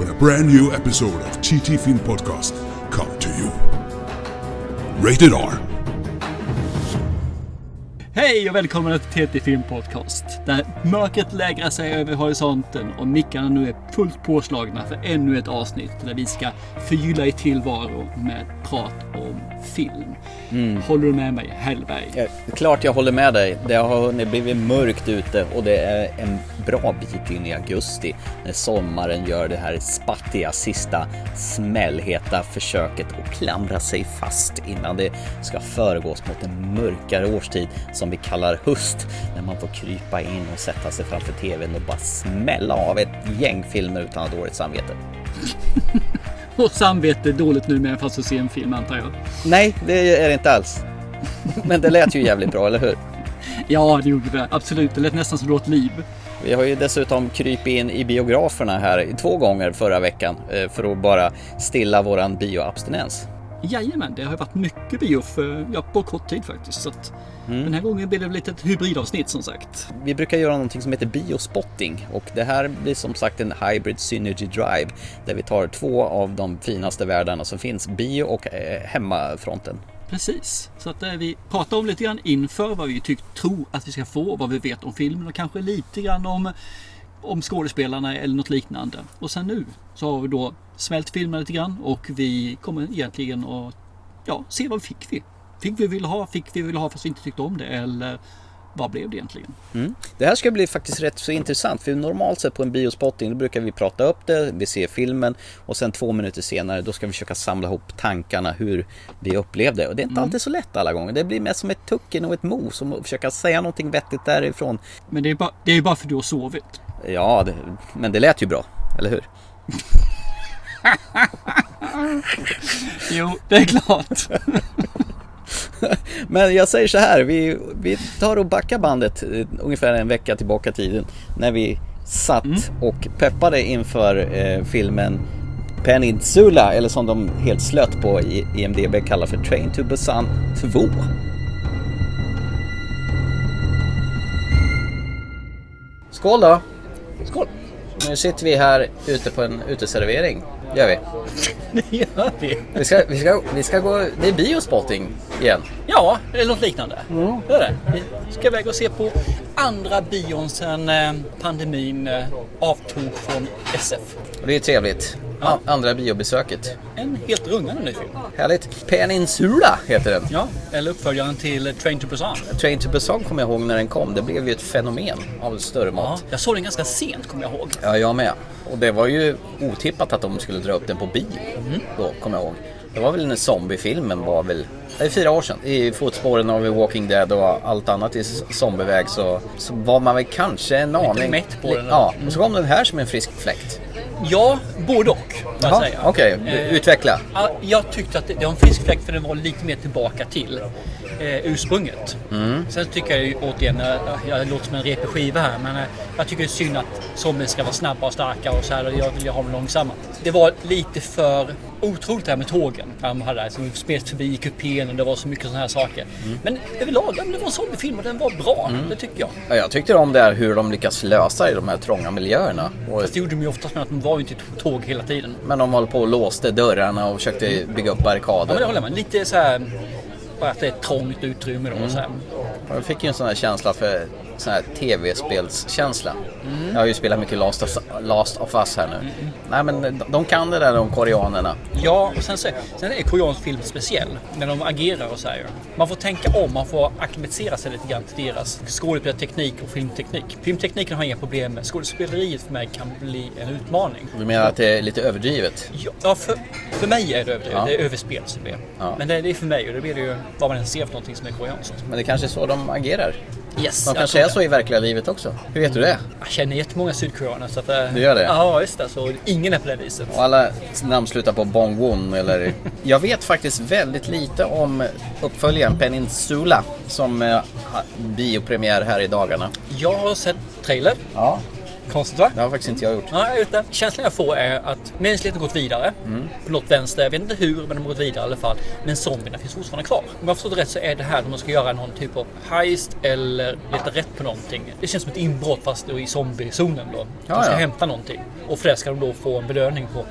when a brand new episode of TT Film Podcast come to you. Rated R. Hej och välkomna till TT Film Podcast. Där mörkret lägrar sig över horisonten och mickarna nu är fullt påslagna för ännu ett avsnitt där vi ska förgylla i tillvaro med prat om film. Håller du med mig, Hellberg? Ja, klart jag håller med dig. Det har hunnit blivit mörkt ute och det är en bra bit in i augusti när sommaren gör det här spattiga sista smällheta försöket att klamra sig fast innan det ska föregås mot en mörkare årstid som vi kallar höst när man får krypa in och sätta sig framför tvn och bara smälla av ett gäng filmer utan att ha dåligt samvete. Och samvete är dåligt nu med fast att se en film antar jag. Nej, det är det inte alls. Men det lät ju jävligt bra, eller hur? Ja, det gjorde det. Absolut. Det lät nästan som låt liv. Vi har ju dessutom krypit in i biograferna här två gånger förra veckan eh, för att bara stilla våran bioabstinens. Jajamän, det har varit mycket bio för, ja, på kort tid faktiskt. Så att Den här gången blir det lite ett hybridavsnitt som sagt. Vi brukar göra någonting som heter biospotting och det här blir som sagt en hybrid synergy drive där vi tar två av de finaste världarna som finns, bio och eh, hemmafronten. Precis. Så att eh, vi pratar om lite grann inför vad vi tyck, tror att vi ska få, vad vi vet om filmen och kanske lite grann om, om skådespelarna eller något liknande. Och sen nu så har vi då smält filmen lite grann och vi kommer egentligen att ja, se vad fick vi. Fick vi vill ha, fick vi vill ha fast vi inte tyckte om det eller vad blev det egentligen? Mm. Det här ska bli faktiskt rätt så intressant för normalt sett på en biospotting då brukar vi prata upp det, vi ser filmen och sen två minuter senare då ska vi försöka samla ihop tankarna hur vi upplevde och det är inte alltid så lätt alla gånger. Det blir mest som ett tucken och ett mos och försöka säga någonting vettigt därifrån. Men det är bara, det är bara för att du har sovit. Ja, det, men det lät ju bra, eller hur? Jo, det är klart. Men jag säger så här, vi, vi tar och backar bandet eh, ungefär en vecka tillbaka i tiden när vi satt och peppade inför eh, filmen Peninsula eller som de helt slött på i IMDB kallar för Train to Busan 2. Skål då! Skål! Nu sitter vi här ute på en uteservering, gör vi. Det gör vi. Vi ska, vi ska, vi ska gå, det är biospotting igen. Ja, eller något liknande. Det är det. Vi ska iväg och se på andra bion sen eh, pandemin eh, avtog från SF. Och det är trevligt. Andra biobesöket. En helt rungande ny film. Härligt. Peninsula heter den. Ja, eller uppföljaren till Train to Busan. Train to Busan kommer jag ihåg när den kom. Det blev ju ett fenomen av större Ja, mått. jag såg den ganska sent kommer jag ihåg. Ja, jag med. Och det var ju otippat att de skulle dra upp den på bio. Då, kommer jag ihåg. Det var väl när zombiefilmen var väl, det är fyra år sedan. I fotspåren av Walking Dead och allt annat i zombieväg så, så var man väl kanske en aning... mätt på den. Ja, och så kom den här som en frisk fläkt. Ja, både och. Okej, Eh, utveckla. Ja, jag tyckte att det var en frisk fläkt för den var lite mer tillbaka till eh, ursprunget. Mm. Sen tycker jag ju återigen, jag låter som en repig skiva här, men eh, jag tycker det är synd att zombies ska vara snabba och starka och så här och jag vill ju ha dem långsamma. Det var lite för otroligt det här med tågen. De hade som smet förbi i kupén och det var så mycket sådana här saker. Mm. Men överlag, ja, det var en zombiefilm och den var bra. Det tycker jag. Ja, jag tyckte om det här hur de lyckas lösa i de här trånga miljöerna. Och, Fast det gjorde de ju oftast med att de var ju inte tåg hela tiden. men de håller på och låste dörrarna och försökte bygga upp Ja, barrikader. men det håller jag med. Lite så här, bara att det är ett trångt utrymme då. Så här. Mm. Jag fick ju en sån här känsla för sån här tv-spelskänsla. Mm. Jag har ju spelat mycket Last of, Last of Us här nu. Nej men de, kan det där de koreanerna. Ja, och sen, så, sen är koreansk film speciell när de agerar och så här. Man får tänka om, man får akklimatisera sig lite grann till deras skådespelarteknik och filmteknik. Filmtekniken har jag inga problem med. Skådespeleriet för mig kan bli en utmaning. Du menar att det är lite överdrivet? Ja, för, för mig är det överdrivet. Ja. Det är överspel som det är. Ja. Men det, det är för mig och det blir det ju vad man än ser för någonting som är koreanskt. Men det kanske är så de agerar. Yes, De kanske är så i verkliga livet också. Hur vet du det? Jag känner jättemånga sydkoreaner. Så att, eh, Du gör det? Ja, just det. Så ingen är på det viset. Och alla namn slutar på Bongwon eller... Jag vet faktiskt väldigt lite om uppföljaren Peninsula som eh, har biopremiär här i dagarna. Jag har sett trailer. Ja, Konstigt va? det har faktiskt inte jag gjort. Ja, vet det. Känslan jag får är att mänskligheten har gått vidare. På något vänster. Jag vet inte hur, men de har gått vidare i alla fall. Men zombierna finns fortfarande kvar. Om jag förstått rätt så är det här de ska göra någon typ av heist eller leta rätt på någonting. Det känns som ett inbrott fast i zombiezonen då. De Ja, ska ja. hämta någonting. Och för det ska de då få en belöning på,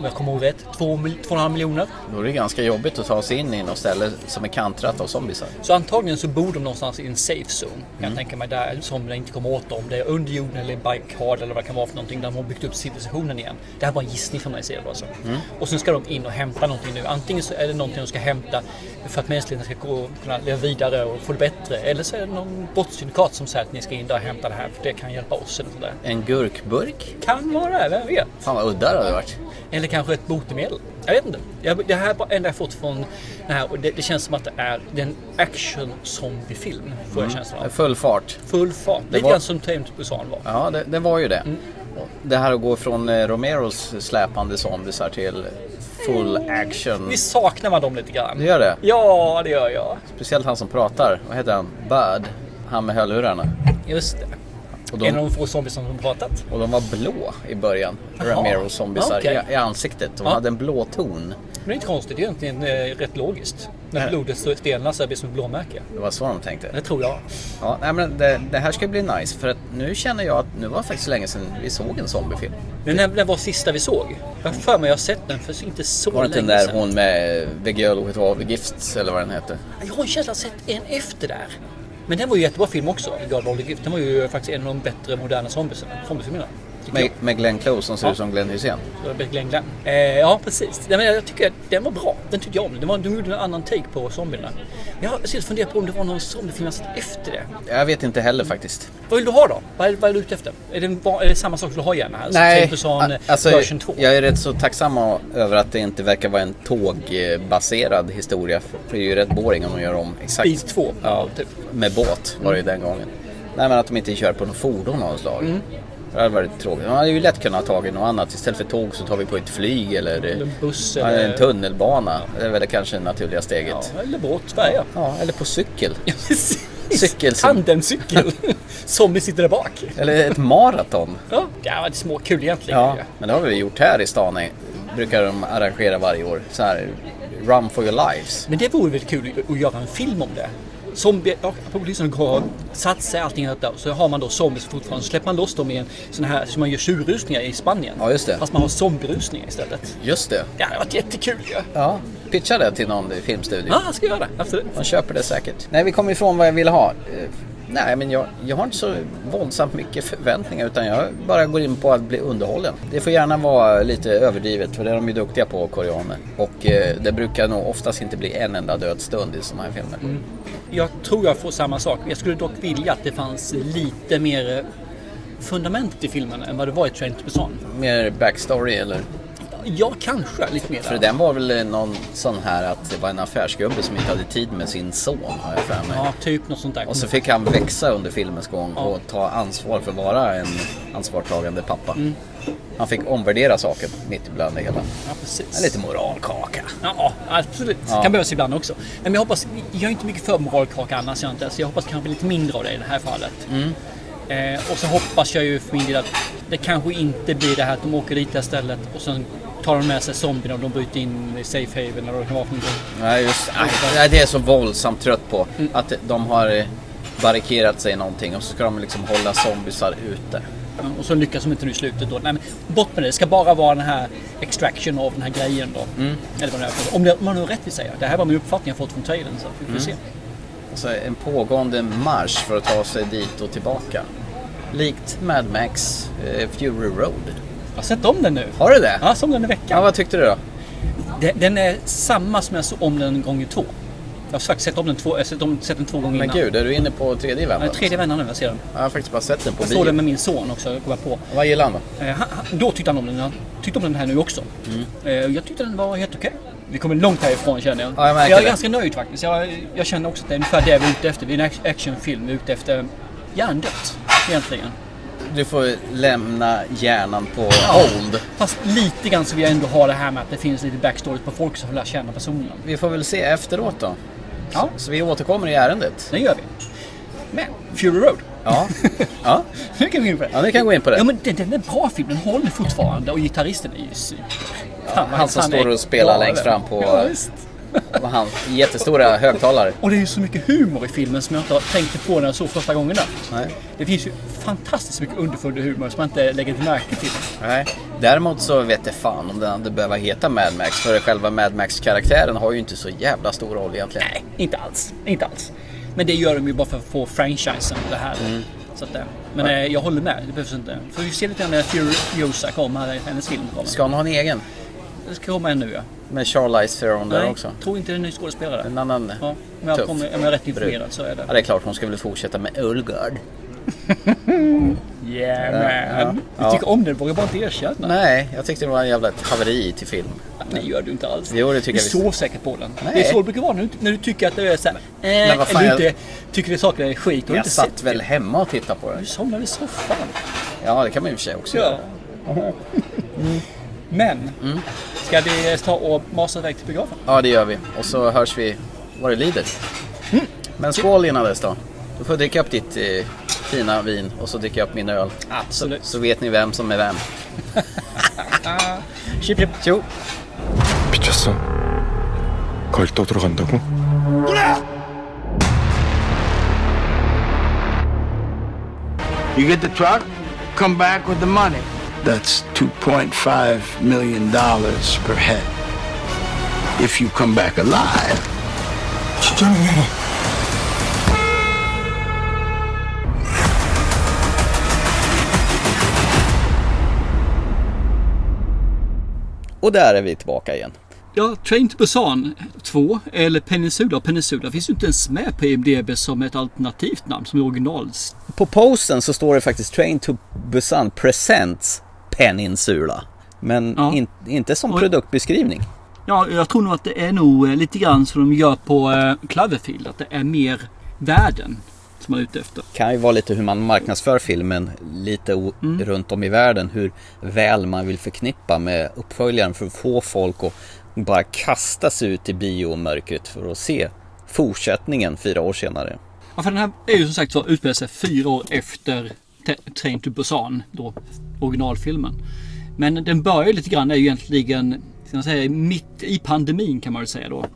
om jag kommer ihåg rätt, 2,5 miljoner. Då är det ganska jobbigt att ta sig in i något ställe som är kantrat av zombiesar. Så antagligen så bor de någonstans i en safe zone. Kan Mm. jag tänka mig där zombierna inte kommer åt dem. Det är under jorden eller barrikad eller vad det kan vara för någonting. Där de har byggt upp civilisationen igen. Det här var en gissning från mig sida alltså. Mm. Och sen ska de in och hämta någonting nu. Antingen så är det någonting de ska hämta för att mänskligheten ska gå, kunna leva vidare och få det bättre. Eller så är det någon brottssyndikat som säger att ni ska in där och hämta det här för det kan hjälpa oss eller sådär. En gurkburk? Kan vara det, vem vet? Fan vad udda det hade varit. Eller kanske ett botemedel. Jag vet inte. Jag, det här är bara enda jag fått från den här och det, det känns som att det är det en action zombiefilm. Får jag känslan av. Full fart. Full fart. Lite var- grann som Train to Busan var. Ja, det, det var ju det. Och Det här att gå från eh, Romeros släpande zombiesar till full action. Visst saknar man dem lite grann? Det gör det. Ja, det gör jag. Speciellt han som pratar. Vad heter han? Bud. Han med hörlurarna. Just det. Och En de, av de få zombies som har pratat. och de var blå i början. Jaha. Romeros zombiesar Okej. i, i ansiktet. De Ja. hade en blå ton. Men det är inte konstigt, det är egentligen eh, rätt logiskt. När Nej. blodet stelnar så blir det som ett blåmärke. Det var så de tänkte. Det tror jag. Ja, nej, men det, det här ska bli nice. För att nu känner jag att nu var det faktiskt länge sedan vi såg en zombiefilm. Men när, när var sista vi såg? Jag har för mig jag har sett den för inte så Var det inte den länge där sedan. hon med The All the Gifts eller vad den hette? Jag har en känsla av att jag sett en efter där. Men den var ju jättebra film också, God of the Gift. Den var ju faktiskt en av de bättre moderna zombiefilmerna. Med, med Glenn Close som ser Ja. ut som Glenn Hysén. Glenn Glenn. Eh, ja, precis. Nej, men jag tycker att den var bra. Den tyckte jag om. Det var, de gjorde en annan take på zombierna. Jag har och funderat på om det var någon zombiefilm jag sett efter det. Jag vet inte heller faktiskt. Vad vill du ha då? Vad är, vad är du ute efter? Är det, en är det samma sak du har gärna? Alltså, Nej, Train a- alltså, version 2? jag är rätt så tacksam över att det inte verkar vara en tågbaserad historia. För det är ju rätt boring om de gör om exakt Speed 2? Ja, typ. med båt var det ju den gången. Nej men att de inte kör på något fordon av något slag. Mm. Det hade varit tråkigt. Man hade ju lätt kunnat ha tagit något annat. Istället för tåg så tar vi på ett flyg eller En buss ja, eller... en tunnelbana. Det är väl kanske det naturliga steget. Ja, eller båt, färja. Ja, eller på cykel. Ja. Cykel som- Tandemcykel. Zombie sitter där bak. Eller ett maraton. Ja, det var småkul egentligen. Ja, men det har vi gjort här i stan. Brukar de arrangera varje år. Så här, Run for your lives. Men det vore väl kul att göra en film om det? Zombie, ja, apokalypsen går satsa allting i detta. Så har man då zombies fortfarande. Så släpper man loss dem i en sån här som man gör tjurrusningar i Spanien. Ja, just det. Fast man har zombierusningar istället. Just det. Det hade varit jättekul ju. Ja. Ja, pitcha det till någon filmstudio. ja, jag ska göra det. Absolut. De köper det säkert. Nej, vi kommer ifrån vad jag ville ha. Nej, men jag, jag har inte så våldsamt mycket förväntningar utan jag bara går in på att bli underhållen. Det får gärna vara lite överdrivet för det är de ju duktiga på, koreaner. Och eh, det brukar nog oftast inte bli en enda dödstund i sådana här filmer. Jag tror jag får samma sak. Jag skulle dock vilja att det fanns lite mer fundament i filmen än vad det var i Train to Busan. Mer backstory eller? Ja, kanske lite mer. För den var väl någon sån här att det var en affärsgubbe som inte hade tid med sin son har jag för mig. Ja, typ något sånt där. Och så fick han växa under filmens gång Ja. och ta ansvar för att vara en ansvarstagande pappa. Mm. Han fick omvärdera saker mitt ibland det hela. Ja, precis. En lite moralkaka. Ja, absolut. Ja. Kan behövas ibland också. Men jag hoppas, jag är inte mycket för moralkaka annars, jag inte. Så jag hoppas kanske lite mindre av det i det här fallet. Mm. Eh, och så hoppas jag ju för min del att det kanske inte blir det här att de åker dit det här stället och sen tar de med sig zombierna och de bryter in i safe haven eller vad det kan vara för någonting. Nej, just nej, det är så våldsamt trött på. Mm. Att de har eh, barrikerat sig i någonting och så ska de liksom hålla zombiesar ute. Ja, Och så lyckas de inte nu i slutet då. Nej, men bort med det. Det ska bara vara den här extraction av den här grejen då. Mm. Eller vad det är. Om, det, om man har rätt vill säga. Det här var min uppfattning jag fått från trailern. Så vi får Mm. se. Alltså en pågående marsch för att ta sig dit och tillbaka. Likt Mad Max eh, Fury Road. Jag har sett om den nu. Har du det? Ja, som den i veckan. Ja, vad tyckte du då? Den, den är samma som jag såg om den gånger två. Jag har faktiskt sett om den två, jag sett, om, sett den två gånger Men innan. gud, är du inne på tredje vändan? det är tredje vändan nu jag ser den. Jag har faktiskt bara sett den på Jag såg bio. den med min son också, jag på. Vad gillar han då? Eh, han, då tyckte han om den. Han tyckte om den här nu också. Mm. Eh, jag tyckte den var helt okej. Vi kommer långt härifrån känner jag. Ja, jag jag är det. ganska nöjd faktiskt. Jag, jag känner också att det är ungefär det vi är ute efter. Vi är en ac- actionfilm. Vi är ute efter hjärndött egentligen. Du får lämna hjärnan på hold. Fast lite grann så vill jag ändå ha det här med att det finns lite backstory på folk som lära känna personen. Vi får väl se efteråt då. Ja, Så vi återkommer i ärendet. det gör vi. Men, Fury Road. Ja, ja. Nu kan vi gå in på det. ja vi kan gå in på det. Ja men den, den är bra film, den håller fortfarande och gitarristen är ju super. Vad han som är står och spelar längst fram på- Ja. Och han, jättestora högtalare. Och det är ju så mycket humor i filmen som jag inte tänkte på när jag såg första gången där. Nej. Det finns ju fantastiskt mycket underfundig humor som man inte lägger till märke till. Nej. Däremot så vet jag fan om den hade behöva heta Mad Max. För själva Mad Max-karaktären har ju inte så jävla stor roll egentligen. Nej, inte alls. Inte alls. Men det gör de ju bara för att få franchisen det här. Så att, eh, men eh, jag håller med, det behövs inte. För vi ser lite grann när Furiosa kommer, hennes film kommer. Ska han ha en egen? Det ska komma en nu ja. Med Charlize Theron där Nej, också? tror inte det är en ny skådespelare. En annan Ja, om jag, tuff kommer, om jag är rätt informerad så är det. Ja, det är klart. Hon ska väl fortsätta med Ulgard. Yeah Ja, man. ja. Du tycker om den, vågar bara inte erkänna. Nej, jag tyckte det var en jävla ett haveri till film. Det gör du inte alls. Jo, det tycker du jag visst. sov säkert på den. Nej. Det är så det brukar vara när du, när du tycker att det är såhär. Eh, Men eller du jag- inte tycker att saker är skit. Och Jag inte satt väl hemma och tittade på det. Du somnade i soffan. Ja, det kan man ju i och för sig också Ja. göra. Men, Mm. ska vi ta och masa iväg till biografen? Ja, det gör vi. Och så hörs vi vad det lider. Men skål innan dess då. Du får dricka upp ditt eh, fina vin och så dricker jag upp min öl. Absolut. Så vet ni vem som är vem. Chip, chip. Tjo! 미쳤어? 거길 또 들어간다고? You get the truck, come back with the money. That's $2.5 million per head. If you come back alive. Och där är vi tillbaka igen. Ja, Train to Busan 2 eller Peninsula. Peninsula finns ju inte ens med på IMDB som ett alternativt namn som är original. På posten så står det faktiskt Train to Busan Presents Peninsula. Men Ja. in, inte som produktbeskrivning. Ja, jag tror nog att det är nog eh, lite grann som de gör på eh, Cloverfield. Att det är mer världen som man är ute efter. kan ju vara lite hur man marknadsför filmen lite Mm. runt om i världen. Hur väl man vill förknippa med uppföljaren för att få folk att bara kasta sig ut i biomörkret för att se fortsättningen fyra år senare. Ja, för den här är ju som sagt så utspelar sig fyra år efter Te- Train to Busan, då originalfilmen. Men den börjar ju lite grann är ju egentligen, ska man säga, mitt i pandemin kan man väl säga då.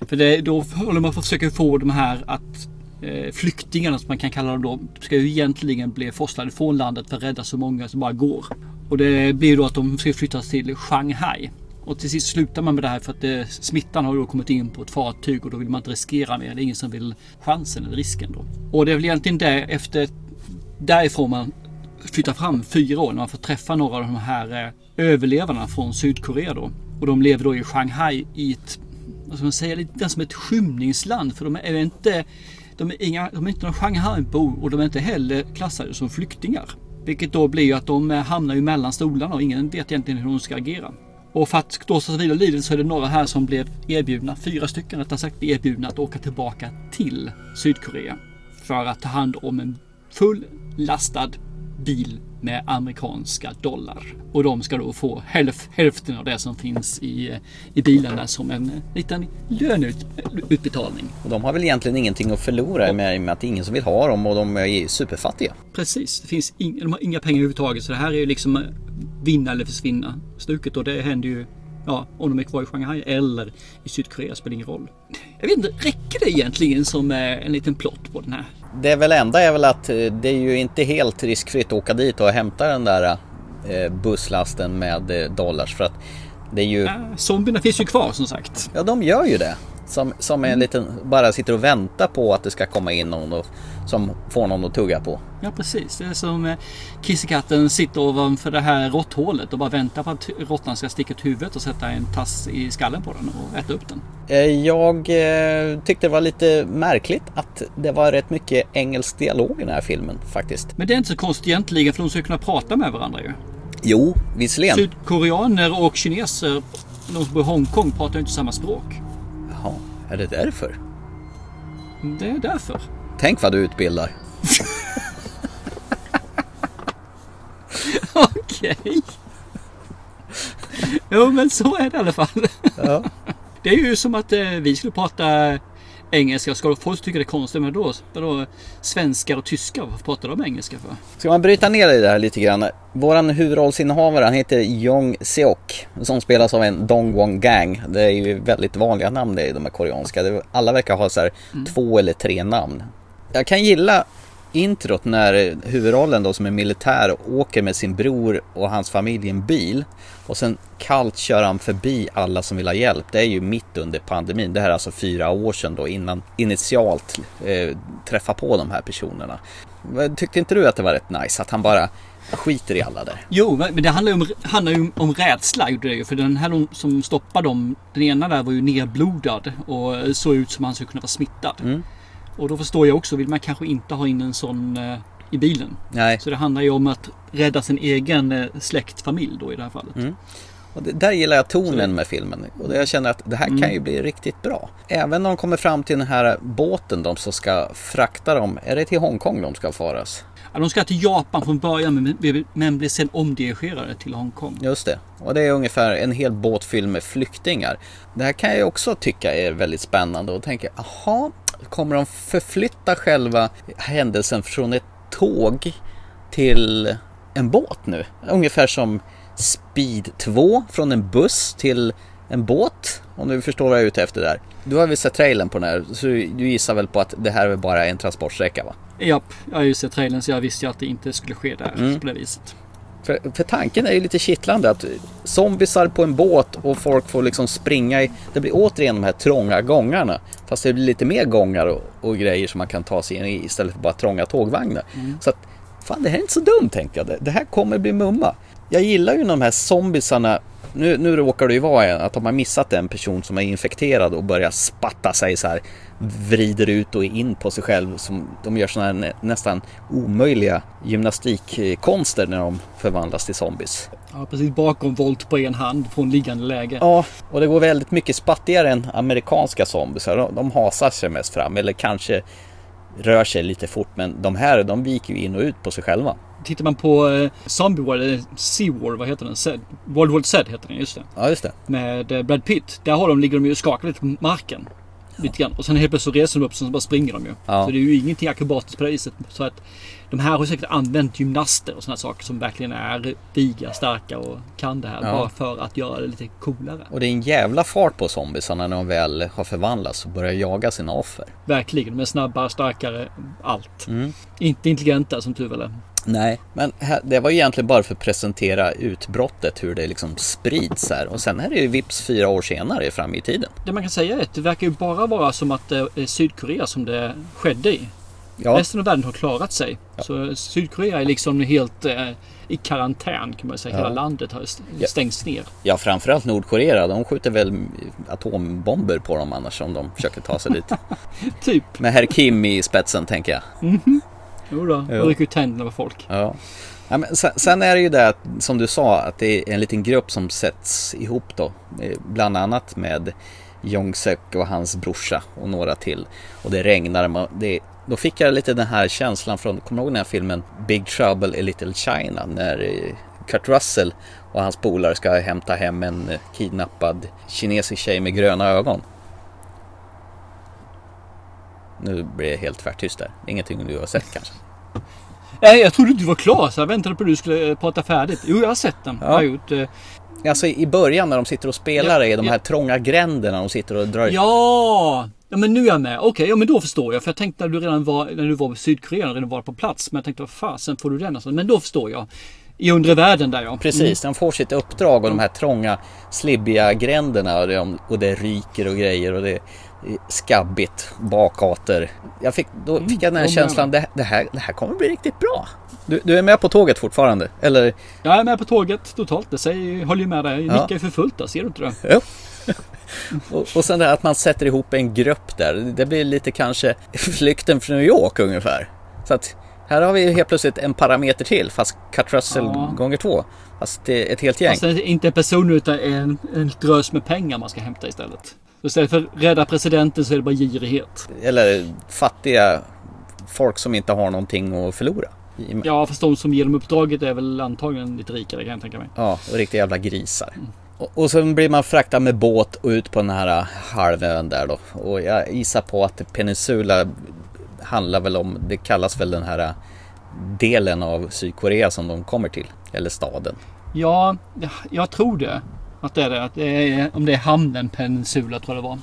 För det, då håller man på att försöka få de här att eh, flyktingarna som man kan kalla dem då, ska ju egentligen bli forslade från landet för att rädda så många som bara går. Och det blir ju då att de ska flyttas till Shanghai. Och till sist slutar man med det här för att eh, smittan har då kommit in på ett fartyg och då vill man inte riskera mer. Det är ingen som vill chansen eller risken då. Och det är väl egentligen det efter därifrån man flyttar fram fyra år när man får träffa några av de här eh, överlevarna från Sydkorea då. Och de lever då i Shanghai i ett, vad ska man säga, lite som ett skymningsland. För de är inte, de är inga, de är inte några Shanghaibor och de är inte heller klassade som flyktingar. Vilket då blir ju att de eh, hamnar ju mellan stolarna och ingen vet egentligen hur de ska agera. Och för att då så vidare livet så är det några här som blev erbjudna, fyra stycken rättare sagt, erbjudna att åka tillbaka till Sydkorea. För att ta hand om en full full-lastad bil med amerikanska dollar. Och de ska då få hälf, hälften av det som finns i, i bilarna som en liten löneutbetalning. Och de har väl egentligen ingenting att förlora med, med att det är ingen som vill ha dem och de är superfattiga. Precis, det finns ing, de har inga pengar överhuvudtaget. Så det här är ju liksom vinna eller försvinna stuket. Och det händer ju ja, om de är kvar i Shanghai eller i Sydkorea spelar ingen roll. Jag vet inte, räcker det egentligen som eh, en liten plott på den här? Det väl enda är väl att eh, det är ju inte helt riskfritt att åka dit och hämta den där eh, busslasten med dollars för att det är ju, Äh, zombierna finns ju kvar som sagt. ja de gör ju det. Som, som en liten, bara sitter och väntar på att det ska komma in någon och, som får någon att tugga på. Ja precis, det är som eh, kissekatten sitter ovanför det här råtthålet och bara väntar på att råttan ska sticka ut huvudet och sätta en tass i skallen på den och äta upp den. Eh, Jag eh, tyckte det var lite märkligt att det var rätt mycket engelsk dialog i den här filmen faktiskt. Men det är inte så konstigt egentligen för de ska kunna prata med varandra ju. Jo, visserligen. Sydkoreaner och kineser, de som bor i Hongkong pratar ju inte samma språk. Jaha, är det därför? Det är därför. Tänk vad du utbildar. Okej. Jo men så är det i alla fall. Ja. Det är ju som att eh, vi skulle prata engelska. Ska folk tycka det är konstigt? Men då, då svenskar och tyskar, varför pratar de engelska för? Ska man bryta ner det här lite grann? Våran huvudrollsinnehavare han heter Jong Seok som spelas av en Dongwon Gang. Det är ju väldigt vanliga namn det i de här koreanska. Alla verkar ha så här två eller tre namn. Jag kan gilla introt när huvudrollen då som är militär åker med sin bror och hans familj i en bil och sen kallt kör han förbi alla som vill ha hjälp. Det är ju mitt under pandemin. Det här är alltså fyra år sedan då innan initialt eh, träffa på de här personerna. Tyckte inte du att det var rätt nice att han bara skiter i alla där? Jo, men men det handlar ju om, handlar ju om rädsla. Gjorde det ju. För den här som stoppade dem, den ena där var ju nerblodad och såg ut som han skulle kunna vara smittad. Mm. Och då förstår jag också, vill man kanske inte ha in en sån eh, i bilen. Nej, Så det handlar ju om att rädda sin egen eh, släktfamilj då i det här fallet. Mm. Och det, där gillar jag tonen med filmen. Och jag känner att det här kan ju bli riktigt bra. Även när de kommer fram till den här båten de som ska frakta dem. Är det till Hongkong de ska faras? Ja, de ska till Japan från början men, men blir sen omdirigerade till Hongkong. Just det. Och det är ungefär en hel båt fylld med flyktingar. Det här kan jag också tycka är väldigt spännande och tänka, aha, kommer de förflytta själva händelsen från ett tåg till en båt nu? Ungefär som Speed 2 från en buss till en båt. Om du förstår vad jag är ute efter där. Du har väl sett trailern på den här, så du gissar väl på att det här är bara en transportsträcka va? Japp, jag har ju sett trailern så jag visste ju att det inte skulle ske där Mm. på det viset. För, för tanken är ju lite kittlande att zombisar på en båt och folk får liksom springa i, det blir återigen de här trånga gångarna. Fast det blir lite mer gångar och, och grejer som man kan ta sig in i istället för bara trånga tågvagnar. Så att, fan det här är inte så dumt tänkte jag. Det, det här kommer bli mumma. Jag gillar ju de här zombisarna. Nu, nu råkar det ju vara att de har missat en person som är infekterad och börjar spatta sig så här. Vrider ut och in på sig själv. Som, de gör sådana här nä, nästan omöjliga gymnastikkonster när de förvandlas till zombies. Ja, precis bakom volt på en hand från liggande läge. Ja, och det går väldigt mycket spattigare än amerikanska zombiesar. De, de hasar sig mest fram eller kanske rör sig lite fort. Men de här, de viker ju in och ut på sig själva. Tittar man på eh, Zombie War, eller Sea War, vad heter den? Z, World War Z heter den, just det. Ja, just det. Med eh, Brad Pitt. Där har de, ligger de ju och skakar lite på marken. Lite grann. Och sen helt plötsligt reser de upp och så bara springer de ju. Ja. Så det är ju ingenting akrobatiskt på det viset. Så att de här har säkert använt gymnaster och sådana saker som verkligen är diga, starka och kan det här. Ja. Bara för att göra det lite coolare. Och det är en jävla fart på zombiesarna när de väl har förvandlats och börjar jaga sina offer. Verkligen. De är snabbare, starkare, allt. Mm. Inte intelligenta som tur väl är. Nej, men det var egentligen bara för att presentera utbrottet, hur det liksom sprids här. Och sen är det ju vips fyra år senare fram i tiden. Det man kan säga är att det verkar ju bara vara som att det är Sydkorea som det skedde i. Ja, Resten av världen har klarat sig. Så Sydkorea är liksom helt eh, i karantän kan man säga. Ja. Hela landet har st- Ja. stängts ner. ja, framförallt Nordkorea. De skjuter väl atombomber på dem annars om de försöker ta sig dit. Typ. Med herr Kim i spetsen tänker jag. Jo då. Ja. Och rycker ut tänderna på folk. Ja. Ja, men sen, sen är det ju det att, som du sa att det är en liten grupp som sätts ihop då. eh, Bland annat med Jong-Suk och hans brorsa och några till. Och det regnar. Det, då fick jag lite den här känslan från, kommer du ihåg den här filmen Big Trouble i Little China? När eh, Kurt Russell och hans polare ska hämta hem en eh, kidnappad kinesisk tjej med gröna ögon. Nu blir det helt tvärtyst där. Ingenting du har sett kanske? Nej, jag trodde du var klar så jag väntade på att du skulle eh, prata färdigt. Jo, jag har sett den. Ja. Jag har gjort, eh, Alltså i början när de sitter och spelar Ja, i de här ja. trånga gränderna de sitter och drar ja! Ja men nu är jag med. Okej, ja men då förstår jag. För jag tänkte när du redan var, när du var i Sydkorea, redan var på plats. Men jag tänkte vad fasen får du den alltså? Men då förstår jag. I undre världen där ja. Precis, de får sitt uppdrag och de här trånga slibbiga gränderna och det, och det ryker och grejer och det skabbigt, bakgator. Jag fick, då fick jag den här Mm, känslan, det, det, här, det här kommer bli riktigt bra. Du, du är med på tåget fortfarande? Eller? Jag är med på tåget totalt. Det säger, håller ju med dig. Jag Ja. nickar ju för fullt där. Ser du inte det? Jo. och, och sen det här att man sätter ihop en grupp där. Det blir lite kanske flykten från New York ungefär. Så att här har vi helt plötsligt en parameter till fast Kurt Russell Ja. gånger två. Fast det är ett helt gäng. Alltså inte en person utan en, en drös med pengar man ska hämta istället. Så istället för rädda presidenten så är det bara girighet. Eller fattiga folk som inte har någonting att förlora. Ja, fast de som ger dem uppdraget är väl antagligen lite rikare kan jag tänka mig. Ja, och riktiga jävla grisar. Och, och så blir man fraktad med båt och ut på den här äh, halvön där då. Och jag gissar på att Peninsula handlar väl om, det kallas väl den här äh, delen av Sydkorea som de kommer till. Eller staden. Ja, jag tror det. Att det är det. Att det är, om det är hamnen Peninsula tror jag det var.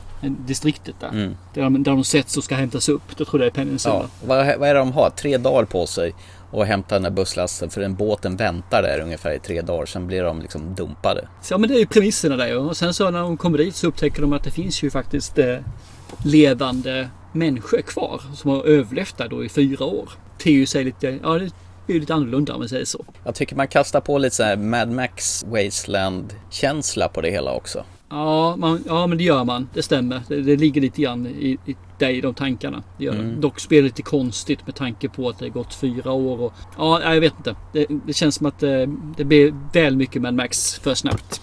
Distriktet där. Mm. Där, de, där de sätts och ska hämtas upp. Det tror jag det är Peninsula. Ja, vad, vad är det de har? Tre dagar på sig att hämta den här busslasten. För den båten väntar där ungefär i tre dagar. Sen blir de liksom dumpade. Ja men det är ju premisserna där ju. Och sen så när de kommer dit så upptäcker de att det finns ju faktiskt eh, levande människor kvar. Som har överlevt där då i fyra år. Det är ju sig lite, ja det är ju lite annorlunda om man säger så. Jag tycker man kastar på lite så här Mad Max Wasteland-känsla på det hela också. Ja, man, ja men det gör man. Det stämmer. Det, det ligger lite grann i, i dig, de tankarna. Det gör det. Dock spelar lite konstigt med tanke på att det har gått fyra år. Och, ja, jag vet inte. Det, det känns som att det, det blir väl mycket Mad Max för snabbt.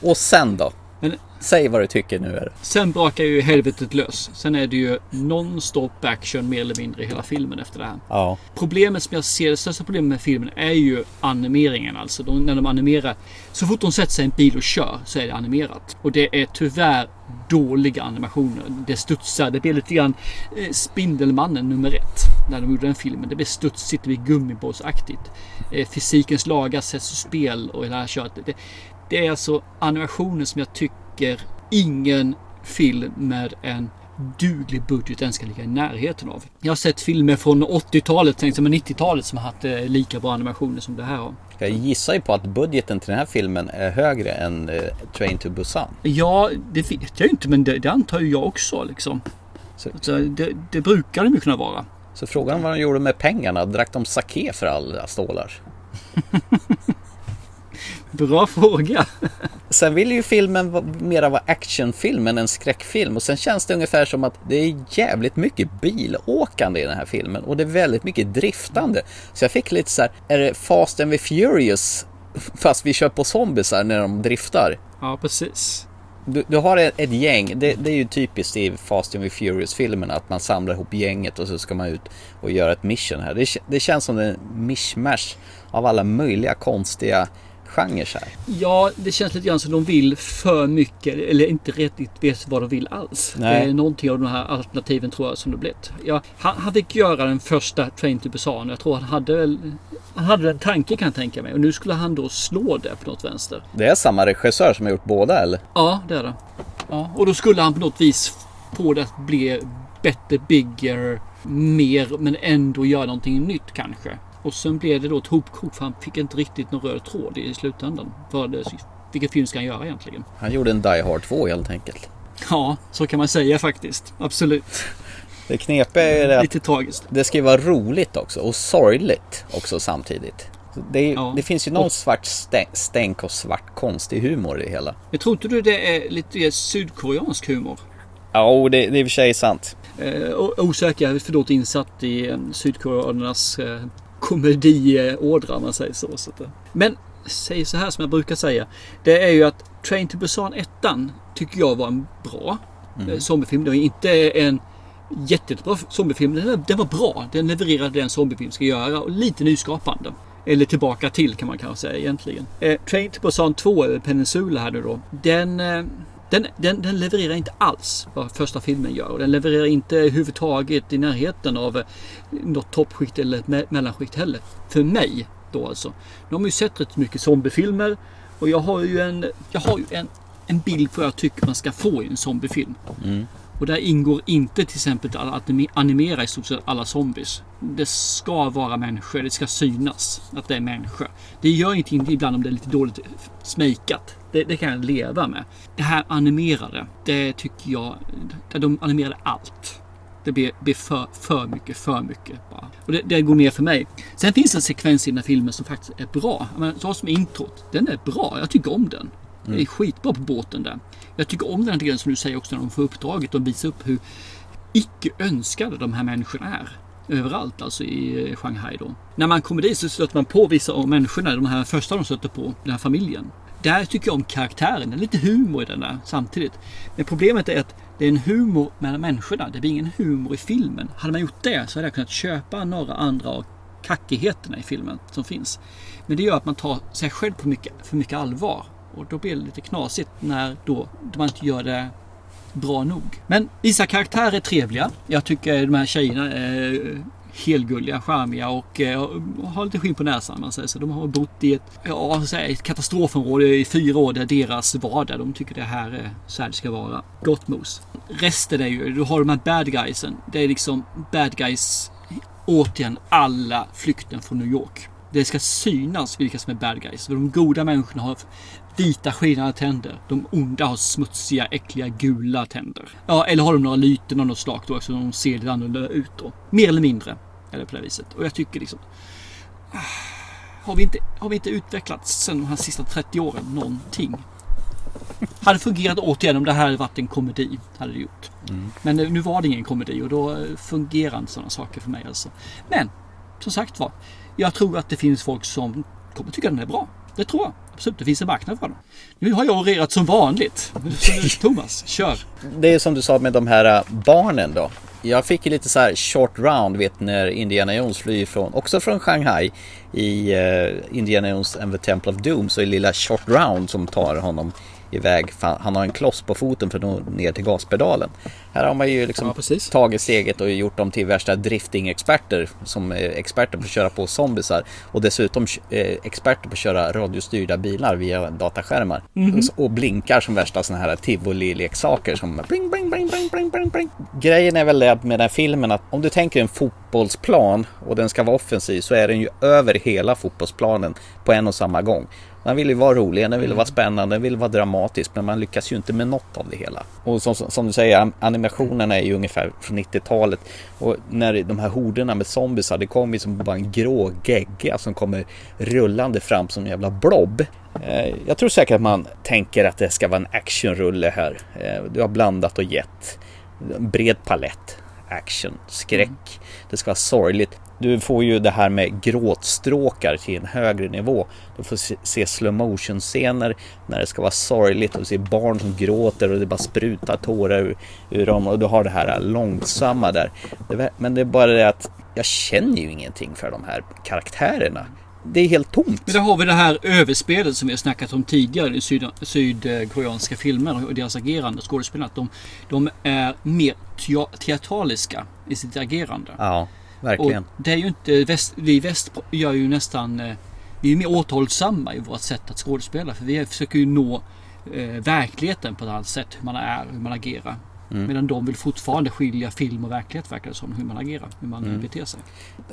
Och sen då? Men Säg vad du tycker nu är det. sen brakar ju helvetet lös. Sen är det ju non-stop action mer eller mindre i hela filmen efter det här. Ja. Problemet som jag ser, det största problemet med filmen är ju animeringen. Alltså de, när de animerar. Så fort de sätter sig i en bil och kör så är det animerat. Och det är tyvärr dåliga animationer. Det studsar. Det blir lite grann eh, Spindelmannen nummer ett. När de gjorde den filmen. Det blir studsigt, det blir gummibåtsaktigt. Eh, fysikens lagar sätts ur spel och hela köret. Det, det är alltså animationer som jag tycker ingen film med en duglig budget ens ska ligga i närheten av. Jag har sett filmer från 80-talet, tänkt som 90-talet som har haft eh, lika bra animationer som det här har. Jag gissar ju på att budgeten till den här filmen är högre än eh, Train to Busan. Ja, det vet jag ju inte, men det, det antar ju jag också. Liksom. Så, Så det, det brukar de ju kunna vara. så frågan vad de gjorde med pengarna. Drack de sake för alla stålar? Bra fråga. Sen vill ju filmen mera vara actionfilm än en skräckfilm och sen känns det ungefär som att det är jävligt mycket bilåkande i den här filmen och det är väldigt mycket driftande. Så jag fick lite så här, är det Fast and the Furious fast vi kör på zombisar när de driftar? Ja, precis. Du, du har ett, ett gäng, det, det är ju typiskt i Fast and the Furious-filmerna att man samlar ihop gänget och så ska man ut och göra ett mission här. Det, det känns som en mishmash av alla möjliga konstiga genrer här. Ja, det känns lite grann som de vill för mycket eller inte riktigt vet vad de vill alls. Nej. Det är någonting av de här alternativen tror jag som det blivit. Ja, han, han fick göra den första Train to Busan. Jag tror han hade väl han hade en tanke kan jag tänka mig. Och nu skulle han då slå det på något vänster. Det är samma regissör som har gjort båda eller? Ja, det är det. Ja, och då skulle han på något vis få det att bli bättre, bigger, mer men ändå göra någonting nytt kanske. Och sen blev det då ett hopkok för han fick inte riktigt någon röd tråd i slutändan. För det, vilken film ska han göra egentligen? Han gjorde en Die Hard 2 helt enkelt. Ja, så kan man säga faktiskt. Absolut. Det knepiga är det att Lite tragiskt. det ska ju vara roligt också och sorgligt också samtidigt. Det, Ja. det finns ju någon Och- svart stä- stänk och svart konstig humor i det hela. Jag tror inte du det är lite sydkoreansk humor? Ja, och det, det är i och för sig sant. Eh, osäker, jag är för dåligt insatt i eh, sydkoreanernas eh, komediådra om man säger så. så att. Men säg så här som jag brukar säga. Det är ju att Train to Busan 1 tycker jag var en bra eh, zombiefilm. Det var inte en jättebra zombiefilm. Den, den var bra. Den levererade det en zombiefilm ska göra och lite nyskapande. Eller tillbaka till kan man kanske säga egentligen. Eh, Train to Busan 2, eller Peninsula här nu då. Den, eh, den, den, den levererar inte alls vad första filmen gör. Och den levererar inte överhuvudtaget i närheten av eh, något toppskikt eller ett me- mellanskikt heller. För mig då alltså. Nu har man ju sett rätt mycket zombiefilmer. Och jag har ju en, jag har ju en, en bild på vad jag tycker man ska få i en zombiefilm. Mm. Och där ingår inte till exempel att anime- animera i stort sett alla zombies. Det ska vara människor, det ska synas att det är människor. Det gör ingenting ibland om det är lite dåligt smikat. Det, det kan jag leva med. Det här animerade, det tycker jag, de animerade allt. Det blir, blir för, för mycket, för mycket bara. Och det, det går ner för mig. Sen finns det en sekvens i den här filmen som faktiskt är bra. Men så som introt. Den är bra. Jag tycker om den. Det är skitbra på båten där. Jag tycker om den här delen som du säger också när de får uppdraget och visar upp hur icke önskade de här människorna är. Överallt alltså i eh, Shanghai då. När man kommer dit så stöter man på vissa av människorna, de här första de stöter på, den här familjen. där tycker jag om karaktären. Det är lite humor i den där samtidigt. Men problemet är att det är en humor mellan människorna. Det blir ingen humor i filmen. Hade man gjort det så hade jag kunnat köpa några andra av kackigheterna i filmen som finns. Men det gör att man tar sig själv på mycket, för mycket allvar. Och då blir det lite knasigt när då man inte gör det bra nog. Men vissa karaktärer är trevliga. Jag tycker de här tjejerna är helgulliga, charmiga och eh, har lite skinn på näsan. Man säger. Så de har bott i ett, ja, ett katastrofområde i fyra år. där deras vardag. De tycker det här är så här det ska vara. Gott mos. Resten är ju, du har de här bad guysen. Det är liksom bad guys återigen alla flykten från New York. Det ska synas vilka som är bad guys. De goda människorna har vita skinande tänder. De onda har smutsiga, äckliga, gula tänder. Ja, eller har de några lyten av något slag då så de ser lite annorlunda ut då. Mer eller mindre. Eller på det viset. Och jag tycker liksom... Ah, har vi inte, har vi inte utvecklats sen de här sista 30 åren någonting? Hade fungerat återigen om det här hade varit en komedi. Hade det gjort. Mm. Men nu var det ingen komedi och då fungerar inte sådana saker för mig alltså. Men som sagt var. Jag tror att det finns folk som kommer tycka den är bra. Det tror jag. Absolut, det finns en marknad för dem. Nu har jag orerat som vanligt. Thomas, kör! Det är som du sa med de här äh, barnen då. Jag fick ju lite så här short round vet när Indiana Jones flyr från, också från Shanghai i uh, Indiana Jones and the Temple of Doom så är det lilla short round som tar honom iväg. Han har en kloss på foten för att nå ner till gaspedalen. Här har man ju liksom ja, tagit steget och gjort dem till värsta drifting-experter som är experter på att köra på zombisar och dessutom eh, experter på att köra radiostyrda bilar via dataskärmar mm -hmm. och, blinkar som värsta sådana här tivoli-leksaker som bling, bling, bling, bling, bling, bling, bling. Grejen är väl det med den här filmen att om du tänker en fotbollsplan och den ska vara offensiv så är den ju över hela fotbollsplanen på en och samma gång. Man vill ju vara rolig, den vill vara spännande, den vill vara dramatisk men man lyckas ju inte med något av det hela. Och som, som du säger, animationerna är ju ungefär från 90-talet. Och när de här horderna med zombiesar, det kommer ju som bara en grå gegga som kommer rullande fram som en jävla blob. Eh, jag tror säkert att man tänker att det ska vara en actionrulle här. Eh, du har blandat och gett. En bred palett. Action, skräck. Det ska vara sorgligt. Du får ju det här med gråtstråkar till en högre nivå. Du får se slow motion scener när det ska vara sorgligt och se barn som gråter och det bara sprutar tårar ur, ur dem och du har det här långsamma där. Men det är bara det att jag känner ju ingenting för de här karaktärerna. Det är helt tomt. Men där har vi det här överspelet som vi har snackat om tidigare i syd, sydkoreanska filmer och deras agerande. Skådespelarna. De, de är mer teatraliska i sitt agerande. Ja. Verkligen. Och det är ju inte, väst, vi i väst gör ju nästan, eh, vi är mer återhållsamma i vårt sätt att skådespela. För vi försöker ju nå eh, verkligheten på ett annat sätt. Hur man är, hur man agerar. Mm. Medan de vill fortfarande skilja film och verklighet verkar det som. Hur man agerar, hur man mm. beter sig.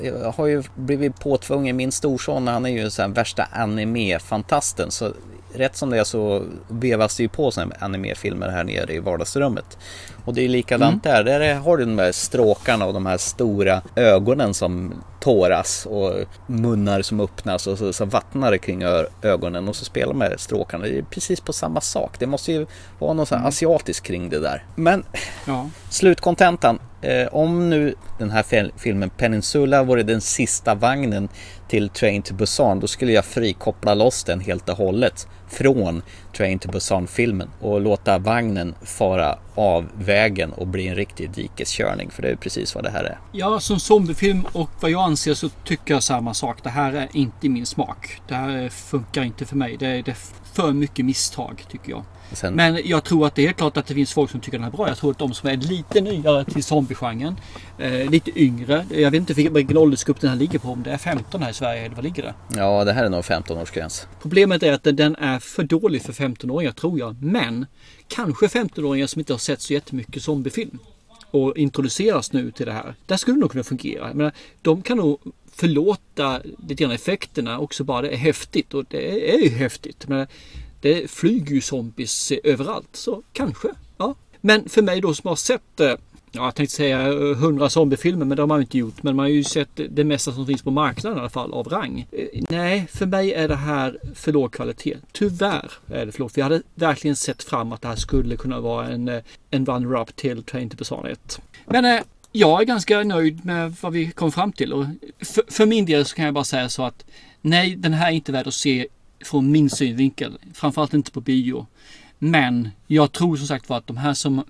Jag har ju blivit påtvungen, min storson han är ju så värsta anime-fantasten. Så rätt som det är så vevas det ju på sådana animefilmer här nere i vardagsrummet. Och det är likadant mm. där. Där har du de här stråkarna och de här stora ögonen som tåras och munnar som öppnas och så, så vattnar det kring ögonen och så spelar här stråkarna. Det är precis på samma sak. Det måste ju vara något mm. asiatiskt kring det där. Men ja. slutkontentan. Eh, om nu den här filmen Peninsula vore den sista vagnen till Train to Busan då skulle jag frikoppla loss den helt och hållet från Train to Busan-filmen och låta vagnen fara av vägen och bli en riktig dikeskörning. För det är precis vad det här är. Ja, som zombiefilm och vad jag anser så tycker jag samma sak. Det här är inte min smak. Det här funkar inte för mig. Det är, det är för mycket misstag tycker jag. Sen... Men jag tror att det är klart att det finns folk som tycker den är bra. Jag tror att de som är lite nyare till zombiegenren, eh, lite yngre. Jag vet inte vilken åldersgrupp den här ligger på. Om det är 15 här i Sverige eller vad ligger det? Ja, det här är nog 15-årsgräns. Problemet är att den är för dålig för 15-åringar tror jag. Men kanske 15-åringar som inte har sett så jättemycket zombiefilm och introduceras nu till det här. Där skulle det nog kunna fungera. Men de kan nog förlåta lite grann effekterna också bara det är häftigt och det är ju häftigt. Men det flyger ju zombies överallt så kanske. Ja. Men för mig då som har sett eh, Ja, jag tänkte säga eh, hundra zombiefilmer men det har man ju inte gjort. Men man har ju sett det mesta som finns på marknaden i alla fall av rang. Eh, nej, för mig är det här för låg kvalitet. Tyvärr är det för lågt. Vi hade verkligen sett fram att det här skulle kunna vara en, en runner-up till Train to Busan 1. Men jag är ganska nöjd med vad vi kom fram till. Och för, för min del så kan jag bara säga så att nej, den här är inte värd att se från min synvinkel. Framförallt inte på bio. Men jag tror som sagt var att de här som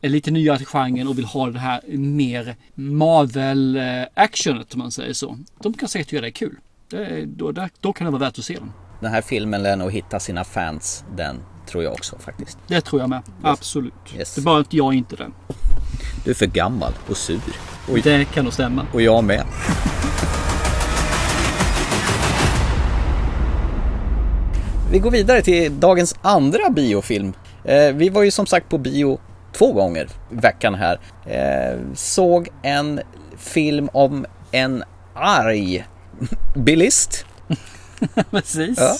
är lite nya till genren och vill ha det här mer Marvel-actionet om man säger så. De kan säkert göra det kul. Det, då, då kan det vara värt att se den. Den här filmen lär nog hitta sina fans, den tror jag också faktiskt. Det tror jag med. Absolut. Yes. Det är bara att jag inte den. Du är för gammal och sur. Och, det kan nog stämma. Och jag med. Vi går vidare till dagens andra biofilm. Eh, vi var ju som sagt på bio två gånger i veckan här. Eh, såg en film om en arg bilist. precis. Ja.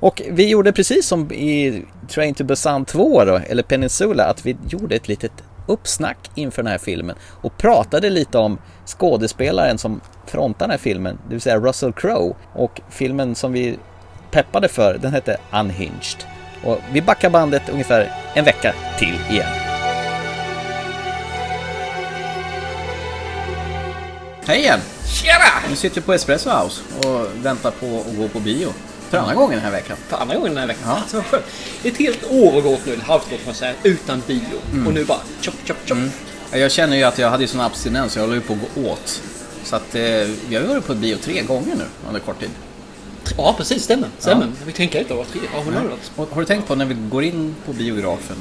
Och vi gjorde precis som i Train to Busan 2 då, eller Peninsula, att vi gjorde ett litet uppsnack inför den här filmen och pratade lite om skådespelaren som frontar den här filmen, det vill säga Russell Crowe. Och filmen som vi peppade för, den hette Unhinged. Och vi backar bandet ungefär en vecka till igen. Hej igen! Tjena! Nu sitter vi på Espresso House och väntar på att gå på bio. För andra gången den här veckan. För andra gången den här veckan. Ja. Alltså, vad skönt. Ett helt år har gått nu, ett halvt år får man säga, utan bio. Mm. Och nu bara chop, chop, chop. Jag känner ju att jag hade sån abstinens, jag håller ju på att gå åt. Så att eh, vi har ju varit på bio tre gånger nu under kort tid. Ja, precis. Stämmer. Stämmer. Vi tänker inte vara tre. Ja, hon har. Och har du tänkt på när vi går in på biografen?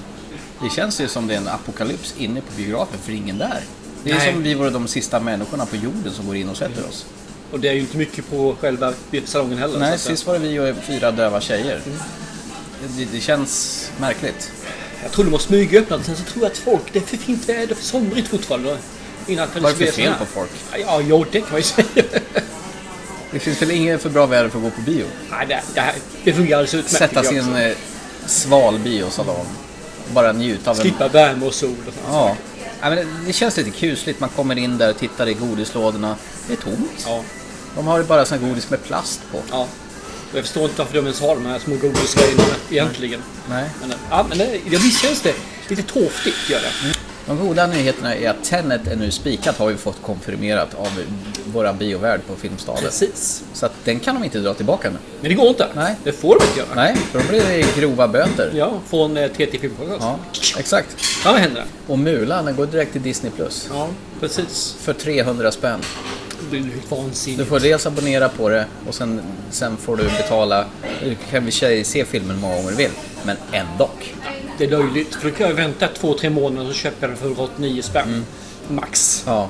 Det känns ju som det är en apokalyps inne på biografen för ingen där. Det är Nej. som vi vore de sista människorna på jorden som går in och sätter oss. Och det är ju inte mycket på själva salongen heller. Nej, sist var det vi och fyra döva tjejer. Det, det känns märkligt. Jag tror de har smygöppnat. Sen så tror jag att folk, det är för fint väder, för somrigt fortfarande. Innan Vad är det för fel på folk? Ja, jo, det kan man ju säga. Det finns väl inget för bra väder för att gå på bio? Nej, det, det, här, det fungerar alldeles utmärkt. Sätta en också. eh, sval biosalong. Bara njuta av en... Slippa värme och sol och sånt. Ja. ja men det, det känns lite kusligt. Man kommer in där och tittar i godislådorna. Det är tomt. Ja. De har bara sån godis med plast på. ja. Jag förstår inte varför de ens har de här små godisgrejerna egentligen. Nej. Men, ja, men det, det visst känns det lite torftigt gör det. De goda nyheterna är att Tenet är nu spikat har vi fått konfirmerat av våra biovärd på Filmstaden. Precis. Så att den kan de inte dra tillbaka nu. Men det går inte. Nej. Det får de inte göra. Nej, för då blir det grova böter. Ja, från eh, TT Filmpodcast. Ja, exakt. Ja, vad händer? Och Mulan, den går direkt till Disney+. Plus Ja, precis. För 300 spänn. Det helt vansinnigt. Du får dels abonnera på det och sen, sen får du betala. Du kan vi tjej se filmen många gånger du vill. Men ändå. Det är löjligt. För då kan jag vänta två, tre månader och jag den för 89 spänn. Max. Ja.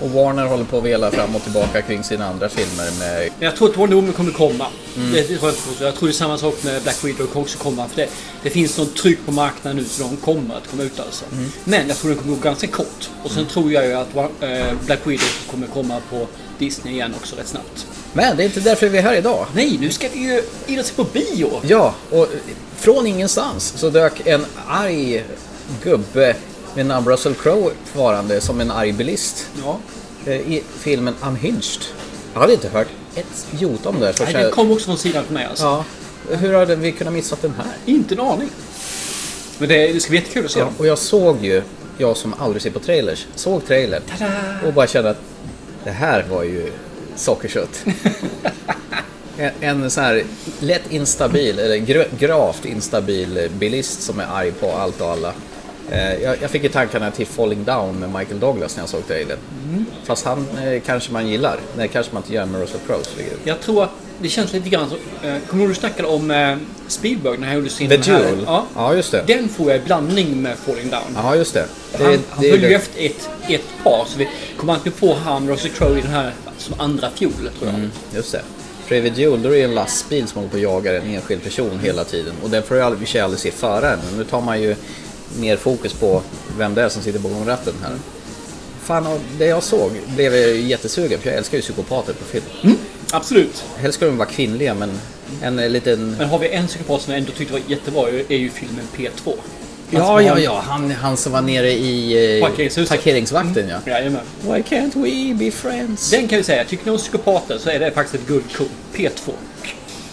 Och Warner håller på att vela fram och tillbaka kring sina andra filmer med... Jag tror att Wonder Woman kommer komma. Det, det tror jag, jag tror det är samma sak med Black Widow kommer också komma. För det, det finns något tryck på marknaden nu så de kommer att komma ut alltså. Men jag tror den kommer gå ganska kort. Och sen tror jag ju att eh, Black Widow kommer komma på Disney igen också rätt snabbt. Men det är inte därför vi är här idag. Nej, nu ska vi ju in och se på bio. Ja, och från ingenstans så dök en arg gubbe med namn Russell Crowe farande som en arg bilist Ja. eh, i filmen Unhinged. Jag hade inte hört ett jota om det Nej, den kom också från sidan för mig alltså. Ja. Hur hade vi kunnat missat den här? Inte en aning. Men det, det ska bli jättekul att se Ja, den. och jag såg ju, jag som aldrig ser på trailers, såg trailern och bara kände att det här var ju sockerkött. en, en sån här lätt instabil, eller gravt instabil bilist som är arg på allt och alla. Eh, Jag, fick i tankarna till Falling Down med Michael Douglas när jag såg trailern. Fast han eh, kanske man gillar. Det kanske man inte gör med Russell Crowe. Jag tror att det känns lite grann som... Eh, kommer du snackade om Spielberg när han gjorde sin... The Duel? Ja. Ja, just det. Den får jag i blandning med Falling Down. Ja, just det. det, han han följer ju efter ett, ett par så vi kommer antingen få han Russell Crowe i den här som andra fjol tror jag. Mm, just det. David Duel, då är det en lastbil som håller på och jagar en enskild person hela tiden. Och den får du aldrig, i och för sig aldrig se föraren. Men nu tar man ju mer fokus på vem det är som sitter bakom ratten här. Fan, det jag såg blev jag ju jättesugen för jag älskar ju psykopater på film. Absolut. Helst ska de vara kvinnliga men en liten... Men har vi en psykopat som jag ändå tyckte var jättebra är ju filmen P2. Ja, ja, ja. Han, han som var nere i eh, parkeringsvakten ja. Jajamän. Why can't we be friends? Den kan vi säga, tycker ni om psykopater så är det faktiskt ett guldkorn. P2.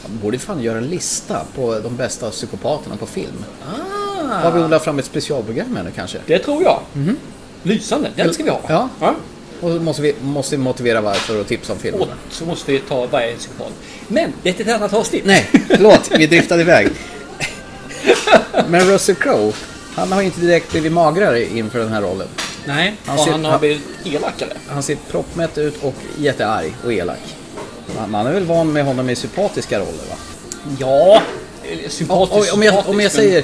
Man borde fan göra en lista på de bästa psykopaterna på film. Ah. Har vi odlat fram ett specialprogram det kanske? Det tror jag. Lysande, den ska vi ha. Ja. Och så måste vi måste vi motivera varför och tipsa om filmen. Och så måste vi ta varje psykopat. Men det är ett annat avsnitt. Nej, förlåt. Vi driftade iväg. Men Russell Crowe, han har inte direkt blivit magrare inför den här rollen. Nej, Han ser- han har blivit elakare. Han ser proppmätt ut och jättearg och elak. Man- är väl van med honom i sympatiska roller va? Ja, eh, sympatisk. Om, om, jag, om jag säger,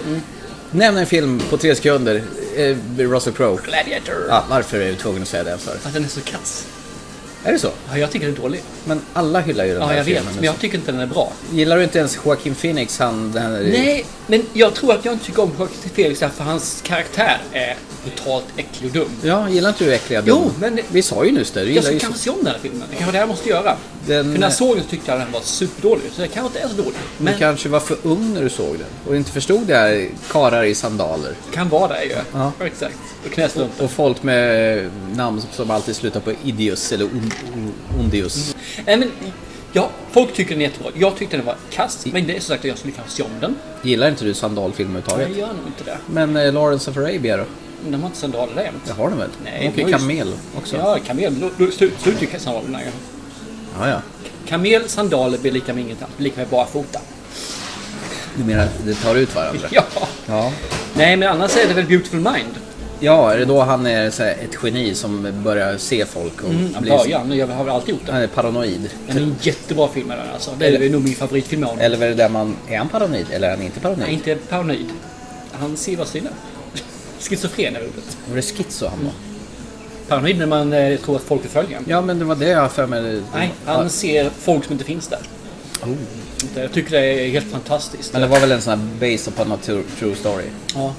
nämn en film på tre sekunder, eh, Russell Crowe. Gladiator. Ja, varför är du tvungen att säga det för? För att den är så kass. Är det så? Ja, jag tycker den är dålig. Men alla hyllar ju den Ja, här jag filmen. vet. Men jag tycker inte den är bra. Gillar du inte ens Joaquin Phoenix, han den här... Nej, men jag tror att jag inte tycker om Joaquin Felix därför hans karaktär är brutalt äcklig och dum. Ja, gillar inte du äckliga Jo, dum? men- Vi sa ju nyss det, du Jag gillar ska ju... kanske se om den här filmen. Det kanske är det jag måste göra. Den- För när jag såg den så tyckte jag att den var superdålig. Så det kanske inte är så dålig. Du Men kanske var för ung när du såg den och inte förstod det här karar i sandaler. kan vara det ju. Ja. Exakt. Och knästrumpor. Och folk med namn som alltid slutar på Idius eller on, on, Ondius. Nej, men, ja, folk tycker den är jättebra. Jag tyckte den var kass. Men det är så sagt att jag skulle kanske se om den. Gillar inte du sandalfilmer överhuvudtaget? Jag gör nog inte det. Men eh, Lawrence of Arabia då? De har inte sandaler där jämt. Det har de väl? Nej, de åker de har ju- kamel också. Ja, kamel. Slut- Slutar ju sandalerna ju. ja, ja. Kamel, sandaler blir lika med inget annat. Lika med barfota. Du menar det tar ut varandra? Ja. Ja. Nej, men annars är det väl Beautiful Mind. Ja, är det då han är så här, ett geni som börjar se folk och Mm, han blir... börjar. Nu har vi alltid gjort det. Han är paranoid. Den är en jättebra film den alltså. Det är Eller- nog min favoritfilm av honom. Eller är det där man... Är han paranoid eller är han inte paranoid? Nej, inte paranoid. Han ser vad sinne. Schizofren är ordet. Var det schizo han var? Paranoid när man eh, tror att folk förföljer en. Ja, men det var det jag har för mig. Nej, han ser folk som inte finns där. Oh. Jag tycker det är helt fantastiskt. Men det var väl en sån här based upon a true, true story? Ja.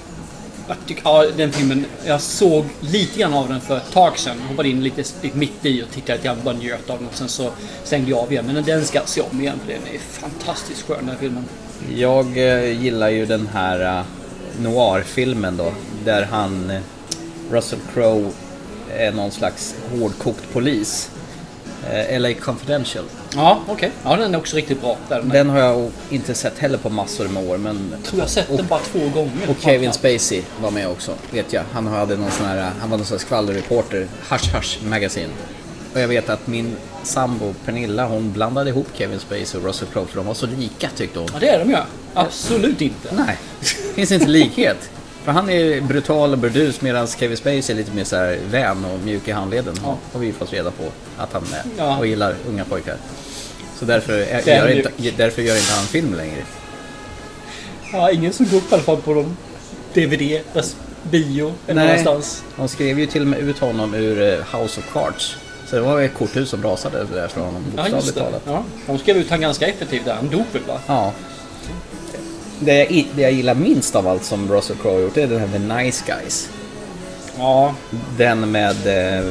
Jag tycker, ja, den filmen. Jag såg lite grann av den för ett tag sedan. Hoppade in lite, lite mitt i och tittade lite grann, bara njöt av den. Och sen så stängde jag av igen. Men den ska jag se om igen för den är fantastiskt skön den här filmen. Jag eh, gillar ju den här eh, noir-filmen då. Där han, eh, Russell Crowe, är någon slags hårdkokt polis. Eh, LA Confidential. Ja, okej. Ja, den är också riktigt bra. Där den. Den har jag inte sett heller på massor med år. Men... tror jag sett den bara två gånger. Och Kevin Spacey var med också, vet jag. Han hade någon sån här, han var någon sån här skvallerreporter, Hush Hush Magazine. Och jag vet att min sambo Pernilla, hon blandade ihop Kevin Spacey och Russell Crowe för de var så lika tyckte hon. Ja, det är de ju. Absolut inte. Nej, finns inte likhet. För han är brutal och burdus medan Kevin Spacey är lite mer så här vän och mjuk i handleden. Ja. Har vi fått reda på att han är. Ja. Och gillar unga pojkar. Så därför, gör, inte, därför gör inte han film längre. Ja, ingen som går upp i alla fall på dem. DVD, bio eller Nej. någonstans. De skrev ju till och med ut honom ur eh, House of Cards. Så det var ett korthus som rasade där från honom, Ja, bokstavligt det. talat. Ja, de skrev ut han ganska effektivt där. Han dog väl va? Ja. Det jag, det jag gillar minst av allt som Russell Crowe gjort det är den här The Nice Guys. Ja. Den med eh,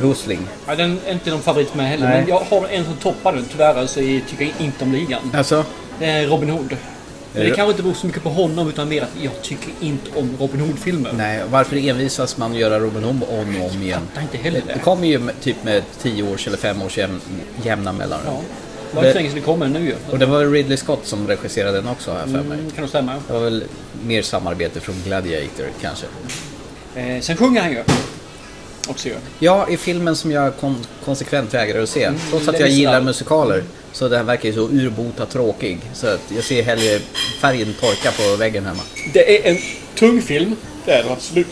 Gosling. ja den är inte någon favorit mig heller. Nej. Men jag har en som toppar den tyvärr så jag tycker jag inte om ligan. Alltså? Det är Robin Hood. Men det kanske inte beror så mycket på honom utan mer att jag tycker inte om Robin Hood-filmer. Nej, varför envisas man att göra Robin Hood om och om igen? Jag inte heller Det det. kommer ju med, typ med 10 års eller 5 års jäm, jämna mellanrum. Ja. Det var inte så länge sedan det kommer nu ju. Och det var väl Ridley Scott som regisserade den också har jag för mig. Mm, kan nog stämma. Det var väl mer samarbete från Gladiator kanske. Eh, sen sjunger han ju. Också ju. Ja, i filmen som jag kon- konsekvent vägrar att se. Trots att jag gillar musikaler. Så den verkar ju så urbota tråkig. Så att jag ser hellre färgen torka på väggen hemma. Det är en tung film. Det är den absolut.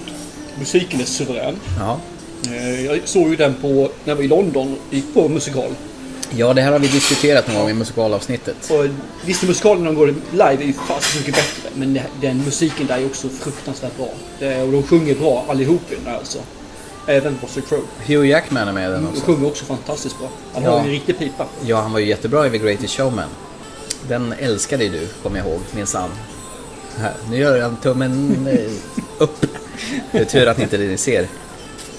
Musiken är suverän. Ja. Eh, Jag såg ju den på, när jag var i London, gick på musikal. Ja, det här har vi diskuterat någon gång i musikalavsnittet. Och visst, musikalen de går live är ju fast mycket bättre. Men det- den musiken där är också fruktansvärt bra. Det, och de sjunger bra allihop i den där alltså. Även Russell Crowe. Hugh Jackman är med i den De också. sjunger också fantastiskt bra. Han Ja. har ju en riktig pipa. Ja, han var ju jättebra i The Greatest Showman. Den älskade ju du, kommer jag ihåg, minsann. Nu gör han tummen eh, upp. Det är tur att inte ni ser.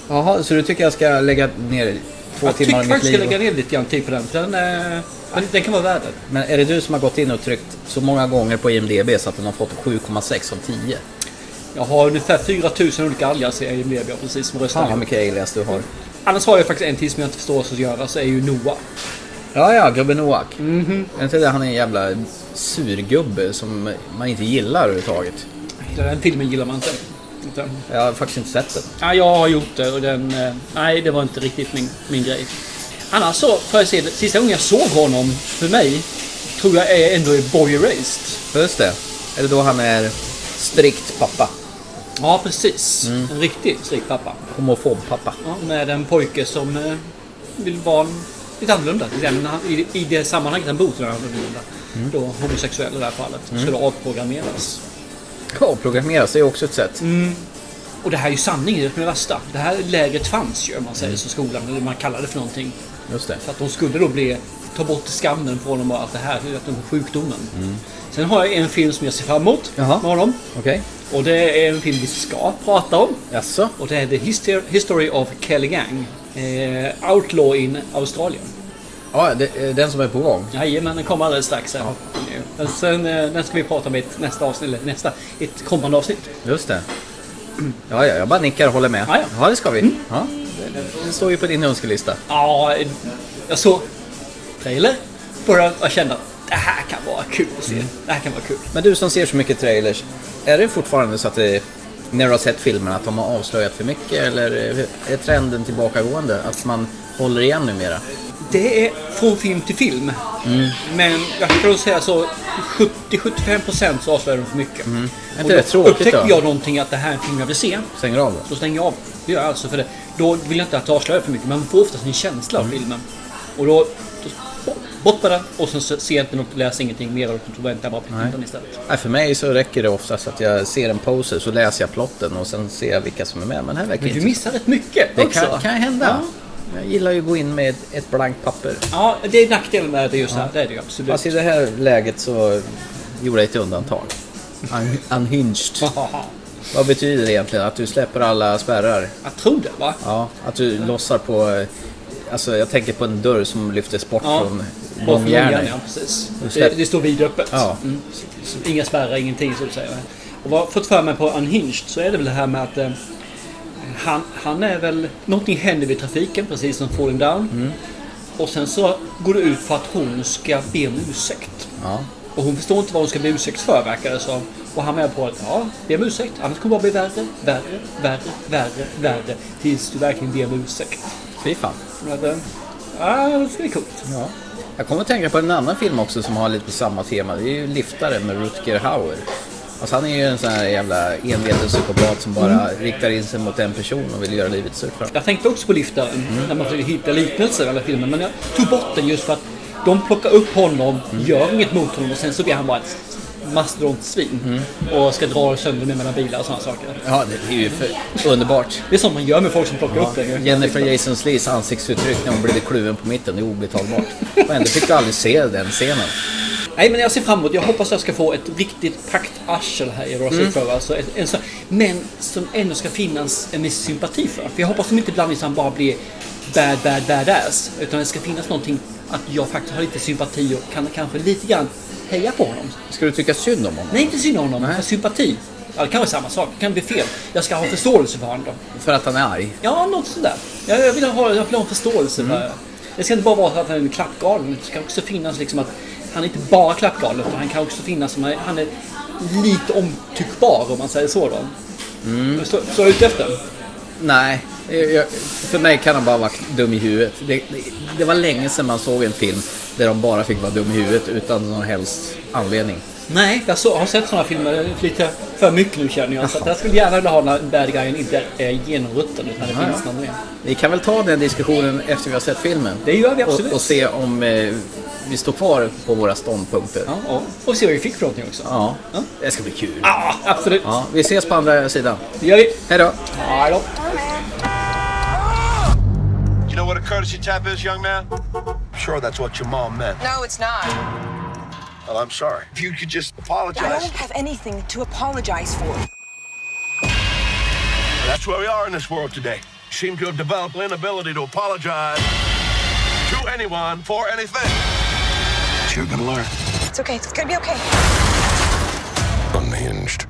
Jaha, så du tycker jag ska lägga ner två Jag tycker timmar av mitt faktiskt jag ska liv? lägga ner lite grann tid på den. För den, eh, den, den kan vara värd det. Men är det du som har gått in och tryckt så många gånger på IMDB så att den har fått 7,6 av 10? Jag har ungefär 4000 olika alias i IMDb precis som Fan vad röstar. mycket alias du har. Annars har jag faktiskt en till som jag inte förstår så att göra. Så är ju Noah. Ja, ja, gubben Noak. Mm Är inte det han är en jävla surgubbe som man inte gillar överhuvudtaget? Den filmen gillar man inte. Utan, Jag har faktiskt inte sett den. ja, jag har gjort det och den... eh, Nej, det var inte riktigt min, min grej. Annars så, får jag se det. Sista gången jag såg honom, för mig, tror jag är ändå i Boy Erased. Just det. Eller då han är strikt pappa. Ja, precis. En riktig strikt pappa. Homofob pappa. Ja, med en pojke som eh, vill vara lite annorlunda. I, I det sammanhanget han bor är han annorlunda. Då homosexuell i det här fallet. Ska då avprogrammeras. Ja, programmeras det är också ett sätt. Och det här är ju sanningen, det är det värsta. Det här lägret fanns ju om man säger så, skolan. Eller man kallar det för någonting. Just det. För att de skulle då bli, ta bort skammen från dem och allt det här, att de har sjukdomen. Sen har jag en film som jag ser fram emot Jaha. med honom. Okej. Och det är en film vi ska prata om. Jaså? Och det är The History, History of Kelly Gang. Eh, Outlaw in Australien. Ja, det den som är på gång. Jajamän, den kommer alldeles strax. Här. Men Sen, eh, den ska vi prata om i ett nästa avsnitt, eller nästa, ett kommande avsnitt. Just det. Ja, ja, jag bara nickar och håller med. Ja, ja. det ska vi. Ja, det, det står ju på din önskelista. Ja, jag såg trailer på den och kände att det här kan vara kul att se. Det här kan vara kul. Men du som ser så mycket trailers, är det fortfarande så att det, när du har sett filmerna, att de har avslöjat för mycket? Eller är trenden tillbakagående? Att man håller igen numera? Det är från film till film. Men jag kan nog säga så 70-75% så avslöjar de för mycket. Är Och inte då det tråkigt upptäcker då? jag någonting att det här är en film jag vill se. Stänger av det? Så stänger jag av. Det gör jag alltså för det. Då vill jag inte att det avslöjar för mycket. Man får oftast en känsla Mm. av filmen. Och då, då bort med den och sen ser jag inte något, läser ingenting mer och då väntar jag bara på filmen istället. Nej, för mig så räcker det oftast att jag ser en poster, så läser jag plotten och sen ser jag vilka som är med. Men här verkar Men du inte... missar rätt mycket Det också. kan, kan hända. Jag gillar ju att gå in med ett, blankt papper. Ja, det är nackdelen med det just här. Det är det ju absolut. Fast i det här läget så gjorde jag ett undantag. Un, unhinged. Vad betyder det egentligen? Att du släpper alla spärrar? Jag tror det va? Ja, att du lossar på... Alltså jag tänker på en dörr som lyftes bort Ja. från gångjärnet. ja, precis. Det, det står vidöppet. Ja. Mm. Inga spärrar, ingenting så att säga. Och vad jag fått för mig på Unhinged så är det väl det här med att eh, han, han är väl... Någonting händer vid trafiken precis som Falling Down. Mm. Och sen så går det ut för att hon ska be om ursäkt. Ja. Och hon förstår inte vad hon ska be ursäkt för verkar det som. Och han menar på att ja, be om ursäkt. Annars kommer det bara bli värre, värre, värre, värre, värre. Tills du verkligen ber om ursäkt. Fy fan. Att, eh, Ja, det ska bli coolt. Ja. Jag kommer att tänka på en annan film också som har lite samma tema. Det är ju Liftare med Rutger Hauer. Alltså han är ju en sån här jävla enveten psykopat som bara Mm. riktar in sig mot en person och vill göra livet surt för. Jag tänkte också på liftaren Mm. när man försökte hitta liknelser i alla filmer. Men jag tog bort den just för att de plockar upp honom, Mm. gör inget mot honom och sen så blir han bara ett mastodontsvin. Mm. Och ska dra sönder med mellan bilar och sådana saker. Ja, det är ju underbart. Det är sånt man gör med folk som plockar upp den. Jennifer Jason Lees ansiktsuttryck när hon blev kluven på mitten, det är obetalbart. Och ändå fick du aldrig se den scenen. Nej men jag ser fram emot. Jag hoppas jag ska få ett riktigt praktarsel här i Jurassic Mm. Alltså ett, en sån, men som ändå ska finnas en viss sympati för. För jag hoppas att inte blandningsan bara blir bad, bad, badass. Utan det ska finnas någonting att jag faktiskt har lite sympati och kan kanske lite grann heja på honom. Ska du tycka synd om honom? Nej, inte synd om honom. Nej. Sympati. Ja, det kan vara samma sak. Det kan bli fel. Jag ska ha förståelse för honom. För att han är arg? Ja, något sådär. Jag, vill ha, jag vill ha förståelse Mm. för det. ska inte bara vara så att han är klappgalen. Det ska också finnas liksom att han är inte bara klappgalen. Utan han kan också finnas som han är lite omtyckbar om man säger så då. Mm. Så, så är jag ute efter. Nej, jag, för mig kan han bara vara dum i huvudet. Det, det, det var länge sedan man såg en film där de bara fick vara dum i huvudet utan någon helst anledning. Nej, jag så, har sett sådana filmer lite för mycket nu känner jag. Så jag skulle gärna vilja ha när bad guyen inte är genomrutten utan det Ja, finns någon mer. Vi kan väl ta den diskussionen efter vi har sett filmen. Det gör vi absolut. Och, och se om eh, vi står kvar på våra ståndpunkter. Ja, ja. Och se vad vi fick för någonting också. Ja, Ja. det ska bli kul. Ja, absolut. Ja, vi ses på andra sidan. Det gör vi. Hej då! Hej då. You know what a courtesy tap is, young man? Sure, that's what your mom meant. No, it's not. Well, I'm sorry. If you could just I apologize. don't have anything to apologize for. That's where we are in this world today. You seem to have developed an inability to apologize to anyone for anything. You're gonna learn. It's okay. It's gonna be okay. Unhinged.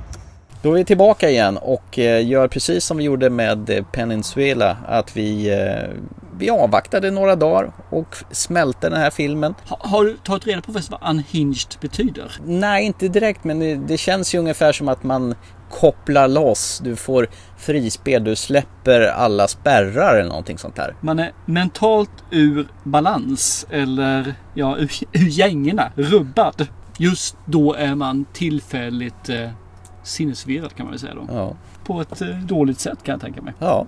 Då är vi tillbaka igen och eh, gör precis som vi gjorde med eh, Peninsula. Att vi, eh, vi avvaktade några dagar och smälte den här filmen. Ha, har du tagit reda på vad unhinged betyder? Nej, inte direkt, men det, det känns ju ungefär som att man kopplar loss, du får frispel, du släpper alla spärrar eller någonting sånt där. Man är mentalt ur balans eller ja, ur, ur gängorna, rubbad. Just då är man tillfälligt eh, sinnesvirrad kan man väl säga då. Ja. På ett eh, dåligt sätt kan jag tänka mig. ja.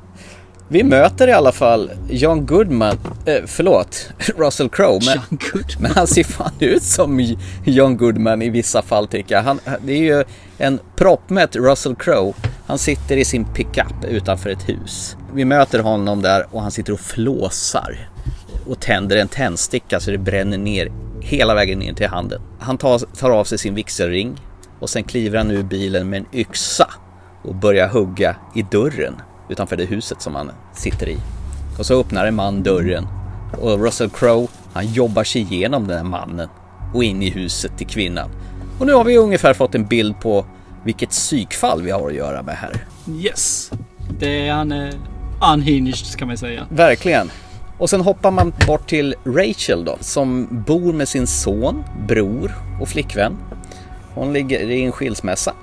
Vi möter i alla fall John Goodman, eh, förlåt, Russell Crowe. Men, men han ser fan ut som John Goodman i vissa fall tycker jag. Han, det är ju en proppmätt Russell Crowe. Han sitter i sin pickup utanför ett hus. Vi möter honom där och han sitter och flåsar och tänder en tändsticka så det bränner ner hela vägen ner till handen. Han tar, tar av sig sin vigselring och sen kliver han ur bilen med en yxa och börjar hugga i dörren utanför det huset som han sitter i. Och så öppnar en man dörren och Russell Crowe han jobbar sig igenom den här mannen och in i huset till kvinnan. Och nu har vi ungefär fått en bild på vilket psykfall vi har att göra med här. Yes. Det är han eh, unhinged kan man säga. Verkligen. Och sen hoppar man bort till Rachel då, som bor med sin son, bror och flickvän. Hon ligger i en skilsmässa.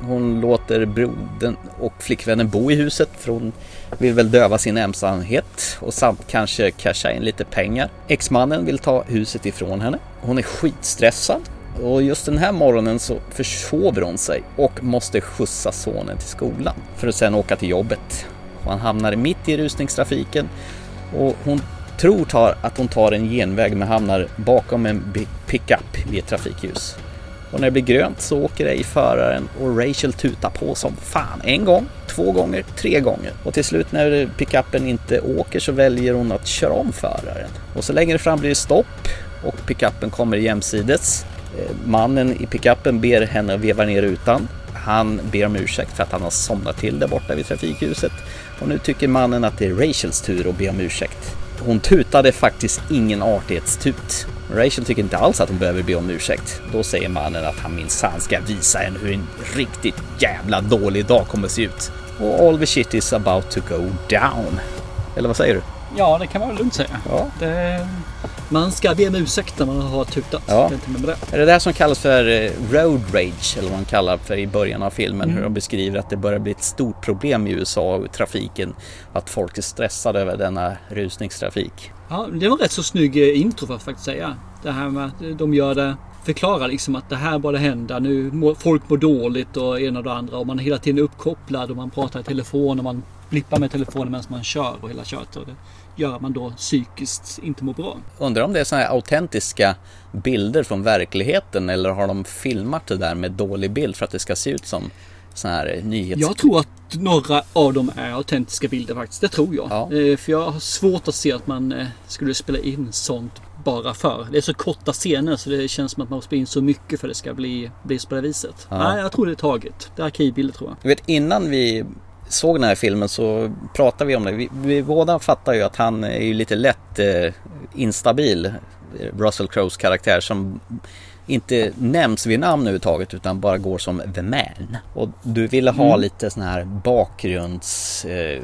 Hon låter brodern och flickvännen bo i huset för hon vill väl döva sin ensamhet och samt kanske casha in lite pengar. Exmannen vill ta huset ifrån henne. Hon är skitstressad och just den här morgonen så försover hon sig och måste skjutsa sonen till skolan för att sedan åka till jobbet. Och han hamnar mitt i rusningstrafiken och hon tror tar, att hon tar en genväg men hamnar bakom en pickup vid ett trafikljus. Och när det blir grönt så åker ej föraren och Rachel tutar på som fan. En gång, två gånger, tre gånger. Och till slut när pickupen inte åker så väljer hon att köra om föraren. Och så längre fram blir det stopp och pickupen kommer jämsides. Eh, Mannen i pickupen ber henne att veva ner rutan. Han ber om ursäkt för att han har somnat till där borta vid trafikhuset. Och nu tycker mannen att det är Rachels tur att be om ursäkt. Hon tutade faktiskt ingen artighetstut. Rachel tycker inte alls att hon behöver be om ursäkt. Då säger mannen att han minsann ska visa henne hur en riktigt jävla dålig dag kommer att se ut. Och all the shit is about to go down. Eller vad säger du? Ja, det kan man väl lugnt säga. Ja. Det, man ska be om ursäkt när man har tutat. Ja. Det är det. Är det det här som kallas för eh, road rage eller vad man kallar för i början av filmen? Hur de beskriver att det börjar bli ett stort problem i USA och trafiken. Att folk är stressade över denna rusningstrafik. Ja, det var en rätt så snygg eh, intro för att faktiskt säga. Det här med att de gör det förklarar liksom att det här bara händer. Nu folk mår dåligt och ena och det andra och man är hela tiden uppkopplad och man pratar i telefon och man blippar med telefonen medan man kör och hela. Och det gör att man då psykiskt inte mår bra. Undrar om det är sådana här autentiska bilder från verkligheten eller har de filmat det där med dålig bild för att det ska se ut som sådana här nyhets... Jag tror att några av dem är autentiska bilder faktiskt. Det tror jag. Ja. Eh, För jag har svårt att se att man eh, skulle spela in sånt bara för. Det är så korta scener så det känns som att man måste spela in så mycket för att det ska bli, bli på det viset. Ja. Nej, jag tror det är taget. Det är arkivbilder tror jag. Du vet innan vi såg den här filmen så pratade vi om det. Vi, vi båda fattar ju att han är ju lite lätt eh, instabil. Russell Crowes karaktär som inte nämns vid namn överhuvudtaget utan bara går som The Man. Och du ville ha Mm. lite sån här bakgrunds... Eh,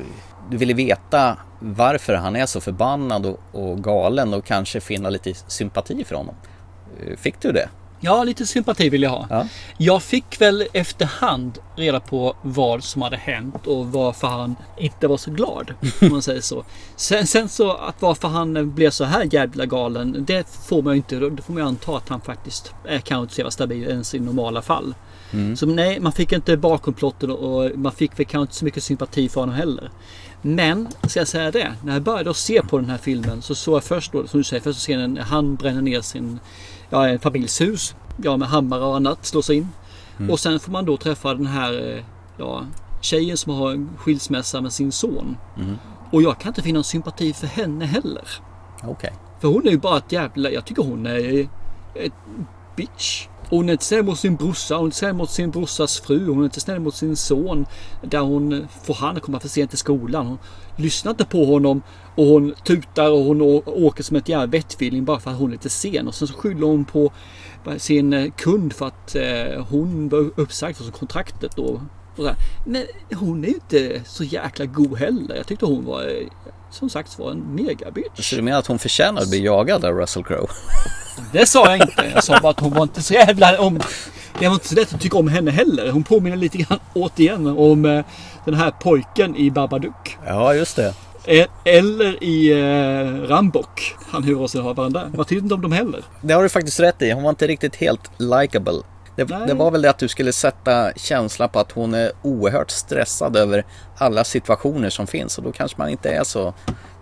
du ville veta varför han är så förbannad och, och galen och kanske finna lite sympati för honom. Eh, Fick du det? Ja, lite sympati vill jag ha. Ja. Jag fick väl efterhand reda på vad som hade hänt och varför han inte var så glad. Om man säger så. Sen, sen så att varför han blev så här jävla galen. Det får man ju inte. Då får man ju anta att han faktiskt är kanske inte så jävla stabil ens i normala fall. Så nej, man fick inte bakomplotten och man fick väl kanske inte så mycket sympati för honom heller. Men, ska jag säga det? När jag började att se på den här filmen så såg jag först då, som du säger, första scenen han bränner ner sin, ja, en familjs hus. Ja, med hammare och annat slår sig in. Och sen får man då träffa den här, eh, ja, tjejen som har en skilsmässa med sin son. Och jag kan inte finna någon sympati för henne heller. Okej. För hon är ju bara ett jävla, jag tycker hon är ett bitch. Hon är inte snäll mot sin brorsa, hon är inte snäll mot sin brorsas fru, hon är inte snäll mot sin son. Där hon eh, får han att komma för sent till skolan. Hon lyssnar inte på honom och hon tutar och hon åker som ett jävla vettvilling bara för att hon är lite sen. Och sen så skyller hon på eh, sin eh, kund för att hon var uppsagd från kontraktet då. Och så här. Men hon är ju inte så jäkla god heller. Jag tyckte hon var som sagt var en megabitch. Så du menar att hon förtjänar att bli jagad av Russell Crowe? Det sa jag inte. Jag sa bara att hon var inte så jävla om... det var inte så lätt att tycka om henne heller. Hon påminner lite grann återigen om eh, den här pojken i Babadook. Ja, just det. Eh, Eller i eh, Rambok. Han huvudrollsinnehavaren där. Jag tyckte inte om dem heller. Det har du faktiskt rätt i. Hon var inte riktigt helt likable. Det, det var väl det att du skulle sätta känsla på att hon är oerhört stressad över alla situationer som finns och då kanske man inte är så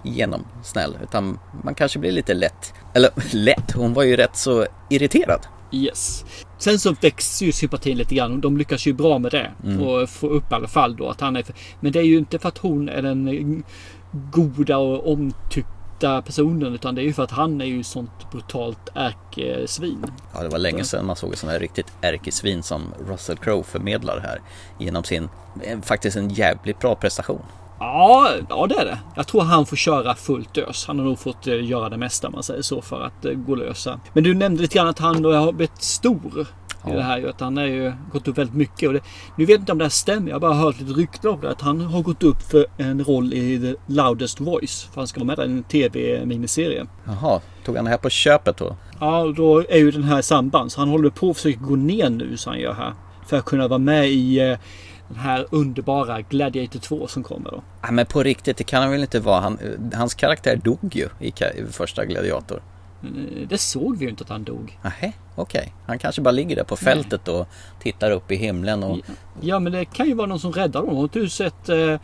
genomsnäll utan man kanske blir lite lätt. Eller lätt, hon var ju rätt så irriterad. Yes. Sen så växer ju sympatin lite grann. De lyckas ju bra med det. Och få upp i alla fall då att han är... Men det är ju inte för att hon är den goda och omtyckta personen. Utan det är ju för att han är ju sånt brutalt ärkesvin. Ja, det var länge sedan man såg ett sånt här riktigt ärkesvin som Russell Crowe förmedlar här genom sin, eh, faktiskt en jävligt bra prestation. Ja, ja det är det. Jag tror han får köra fullt ös. Han har nog fått eh, göra det mesta man säger så för att eh, gå lösa. Men du nämnde lite grann att han har blivit stor. I det här att han har ju gått upp väldigt mycket. Och det, nu vet jag inte om det här stämmer. Jag har bara hört lite rykten om det. Att han har gått upp för en roll i The Loudest Voice. För han ska vara med i en tv-miniserie. Jaha, tog han det här på köpet då? Ja, då är ju den här samband. Så han håller på att försöka gå ner nu så han gör här. För att kunna vara med i eh, den här underbara Gladiator 2 som kommer då. Ja, men på riktigt, det kan han väl inte vara. Han, hans karaktär dog ju i, i första Gladiator. Eh, Det såg vi ju inte att han dog. Nej, okej. Han kanske bara ligger där på fältet och tittar upp i himlen och... Ja men det kan ju vara någon som räddar honom. Har du sett eh,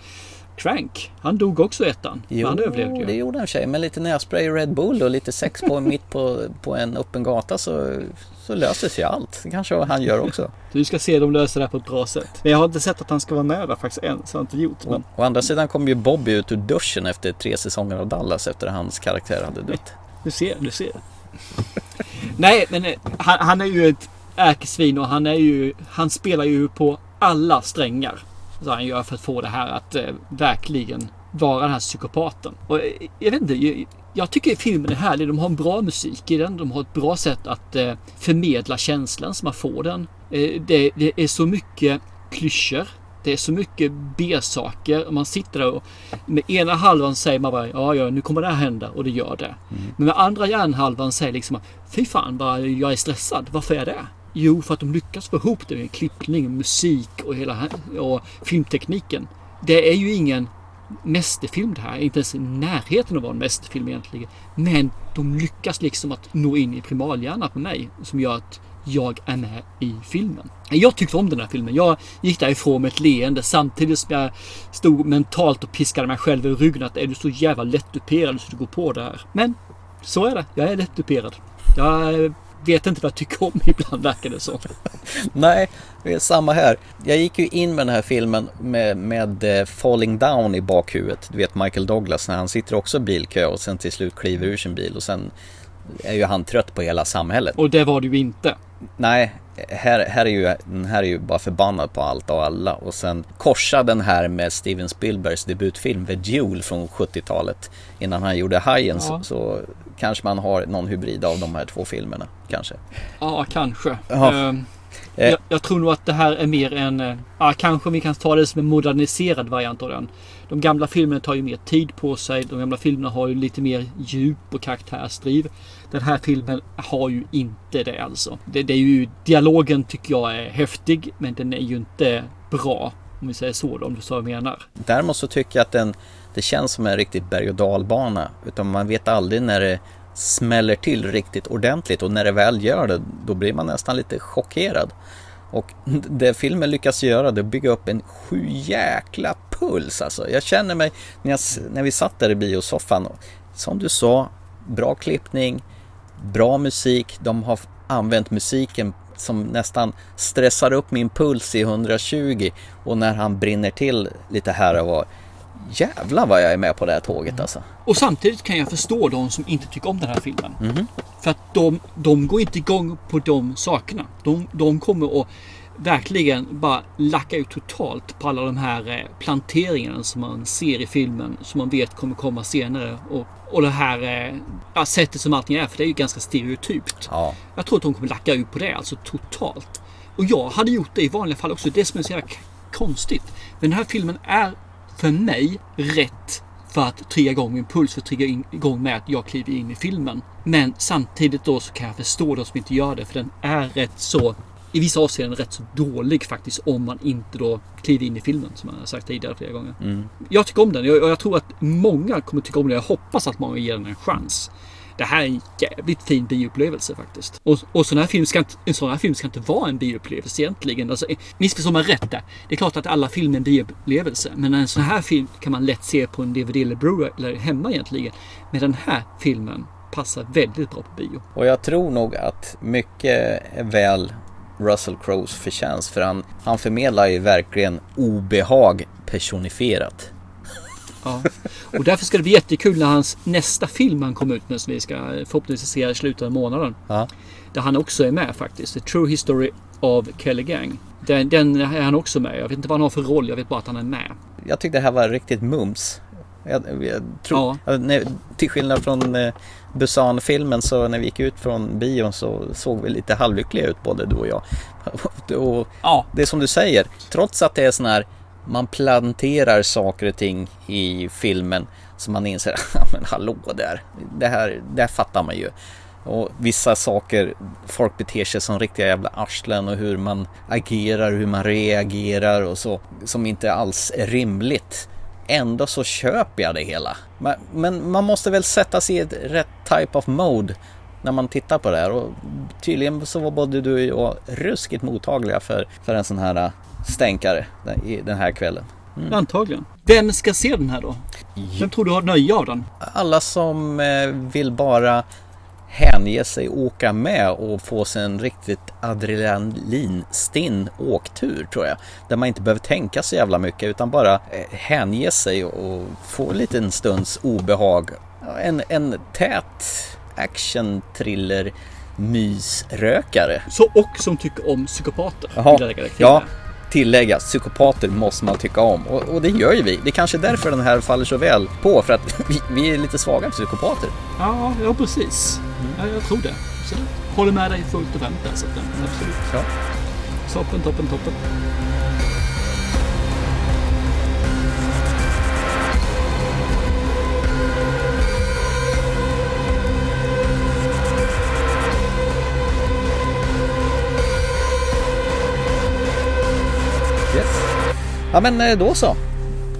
Crank? Han dog också i ettan. men han överlevde ju. det gjorde han tjej. Med lite nässpray Red Bull och lite sex på mitt på, på en öppen gata så, så löser sig allt. Det kanske han gör också. Du ska se dem lösa det här på ett bra sätt. Men jag har inte sett att han ska vara med där faktiskt än. Så jag har inte gjort. Men Å andra sidan kom ju Bobby ut ur duschen efter tre säsonger av Dallas efter hans karaktär hade dött du ser, du ser. Nej men eh, han, han är ju ett ärkesvin och han är ju, han spelar ju på alla strängar. Så han gör för att få det här att eh, verkligen vara den här psykopaten. Och eh, jag vet inte, jag, jag tycker filmen är härlig. De har en bra musik i den. De har ett bra sätt att eh, förmedla känslan som man får den. Eh, det, det är så mycket klyschor. Det är så mycket B-saker. Man sitter där och med ena halvan säger man bara ja, ja, nu kommer det här hända och det gör det. Men med andra hjärnhalvan säger liksom fy fan, bara, jag är stressad. Varför är det? Jo, för att de lyckas få ihop det med klippning, musik och hela och filmtekniken. Det är ju ingen mästerfilm det här. Inte ens i närheten av att vara en mästerfilm egentligen. Men de lyckas liksom att nå in i primalhjärnan på mig. Som gör att jag är med i filmen. Jag tyckte om den här filmen. Jag gick därifrån med ett leende samtidigt som jag stod mentalt och piskade mig själv i ryggen. Att är du så jävla lättuperad så du går på det här. Men så är det. Jag är lättuperad. Jag vet inte vad jag tycker om ibland verkar det så. Nej, det är samma här. Jag gick ju in med den här filmen med, med eh, Falling Down i bakhuvudet. Du vet Michael Douglas när han sitter också i bilkö och sen till slut kliver ur sin bil och sen är ju han trött på hela samhället. Och det var du inte. Nej, här, här är ju, den här är ju bara förbannad på allt och alla och sen korsa den här med Steven Spielbergs debutfilm The Duel från 70-talet innan han gjorde Hajen Ja. så, så kanske man har någon hybrid av de här två filmerna kanske. Ja, kanske. Ja. Eh. Jag, jag tror nog att det här är mer en... eh, Ja, kanske vi kan ta det som en moderniserad variant av den. De gamla filmerna tar ju mer tid på sig. De gamla filmerna har ju lite mer djup och karaktärsdriv. Den här filmen har ju inte det alltså. Det, det är ju... Dialogen tycker jag är häftig, men den är ju inte bra. Om vi säger så då, om du så vad jag menar. Däremot så tycker jag att den, det känns som en riktigt berg och dalbana. Utan man vet aldrig när det smäller till riktigt ordentligt och när det väl gör det då blir man nästan lite chockerad. Och det filmen lyckas göra det är att bygga upp en sju jäkla puls alltså. Jag känner mig när, jag, när vi satt där i biosoffan. Som du sa, bra klippning, bra musik. De har använt musiken som nästan stressar upp min puls i 120 och när han brinner till lite här och var. Jävlar vad jag är med på det här tåget alltså. Och samtidigt kan jag förstå de som inte tycker om den här filmen. För att de, de går inte igång på de sakerna. De, de kommer att verkligen bara lacka ut totalt på alla de här eh, planteringarna som man ser i filmen. Som man vet kommer komma senare. Och, och det här eh, ja, sättet som allting är. För det är ju ganska stereotypt. Ja, Jag tror att de kommer lacka ut på det alltså totalt. Och jag hade gjort det i vanliga fall också. Det som är så jävla konstigt. Men den här filmen är för mig rätt för att trigga igång min puls. För att trigga in, igång med att jag kliver in i filmen. Men samtidigt då så kan jag förstå de som inte gör det. För den är rätt så i vissa avseenden rätt så dålig faktiskt om man inte då kliver in i filmen som jag har sagt tidigare flera gånger. Jag tycker om den och jag, tror att många kommer tycka om den. Jag hoppas att många ger den en chans. Det här är en jävligt fin bioupplevelse faktiskt. Och, och sån här film ska inte, en sån här film ska inte vara en bioupplevelse egentligen. Alltså, eh, missförstå mig rätt där. Det är klart att alla filmer är en bioupplevelse. Men en sån här film kan man lätt se på en DVD eller Blu-ray eller hemma egentligen. Men den här filmen passar väldigt bra på bio. Och jag tror nog att mycket är väl Russell Crowes förtjänst för han, han förmedlar ju verkligen obehag personifierat. Ja. Och därför ska det bli jättekul när hans nästa film han kommer ut med som vi ska förhoppningsvis se i slutet av månaden. Ja. Där han också är med faktiskt. The True History of Kelly Gang. Den, den är han också med. Jag vet inte vad han har för roll. Jag vet bara att han är med. Jag tyckte det här var riktigt mums. Jag, jag tror, ja. när, till skillnad från eh, Busan-filmen så när vi gick ut från bion så såg vi lite halvlyckliga ut både du och jag. och Ja. Det är som du säger, trots att det är sån här man planterar saker och ting i filmen så man inser, ja men hallå där, det här, det här fattar man ju. Och vissa saker, folk beter sig som riktiga jävla arslen och hur man agerar, hur man reagerar och så, som inte alls är rimligt. Ändå så köper jag det hela. Men, man måste väl sätta sig i ett rätt type of mode när man tittar på det här och tydligen så var både du och jag ruskigt mottagliga för, för en sån här äh, stänkare i den här kvällen. Mm. Antagligen. Vem ska se den här då? Vem tror du har nöje av den? Alla som eh, vill bara hänge sig, åka med och få sig en riktigt adrenalinstinn åktur tror jag. Där man inte behöver tänka så jävla mycket utan bara eh, hänge sig och få en liten stunds obehag. En, en tät action thriller mysrökare. Så och som tycker om psykopater. Jaha, ja, tillägga, psykopater måste man tycka om och, och det gör ju vi. Det är kanske är därför den här faller så väl på för att vi, vi är lite svaga psykopater. ja, ja precis. Ja, jag tror det. Så håller med dig fullt och fämt där. Så att, ja, absolut. Ja. Toppen, toppen, toppen. Ja men eh, då så.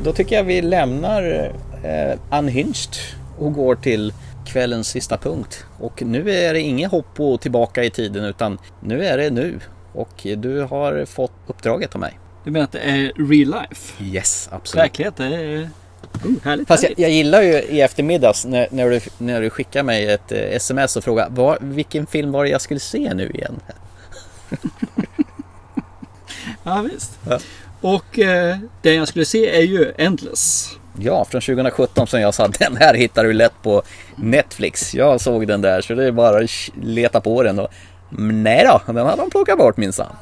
Då tycker jag vi lämnar eh, Unhinged och går till kvällens sista punkt. Och nu är det inget hopp och tillbaka i tiden utan nu är det nu. Och du har fått uppdraget av mig. Du menar att det är real life? Yes, absolut. Verklighet är... Oh, härligt, Fast jag, härligt. jag gillar ju i eftermiddags när, när, du, när du skickar mig ett eh, sms och frågar var, vilken film var det jag skulle se nu igen? Ja, visst. Ja. Och eh, det jag skulle se är ju Endless. Ja, från 2017 som jag sa, den här hittar du lätt på Netflix. Jag såg den där så det är bara att leta på den och mm, nej då, den har de plockat bort minsann.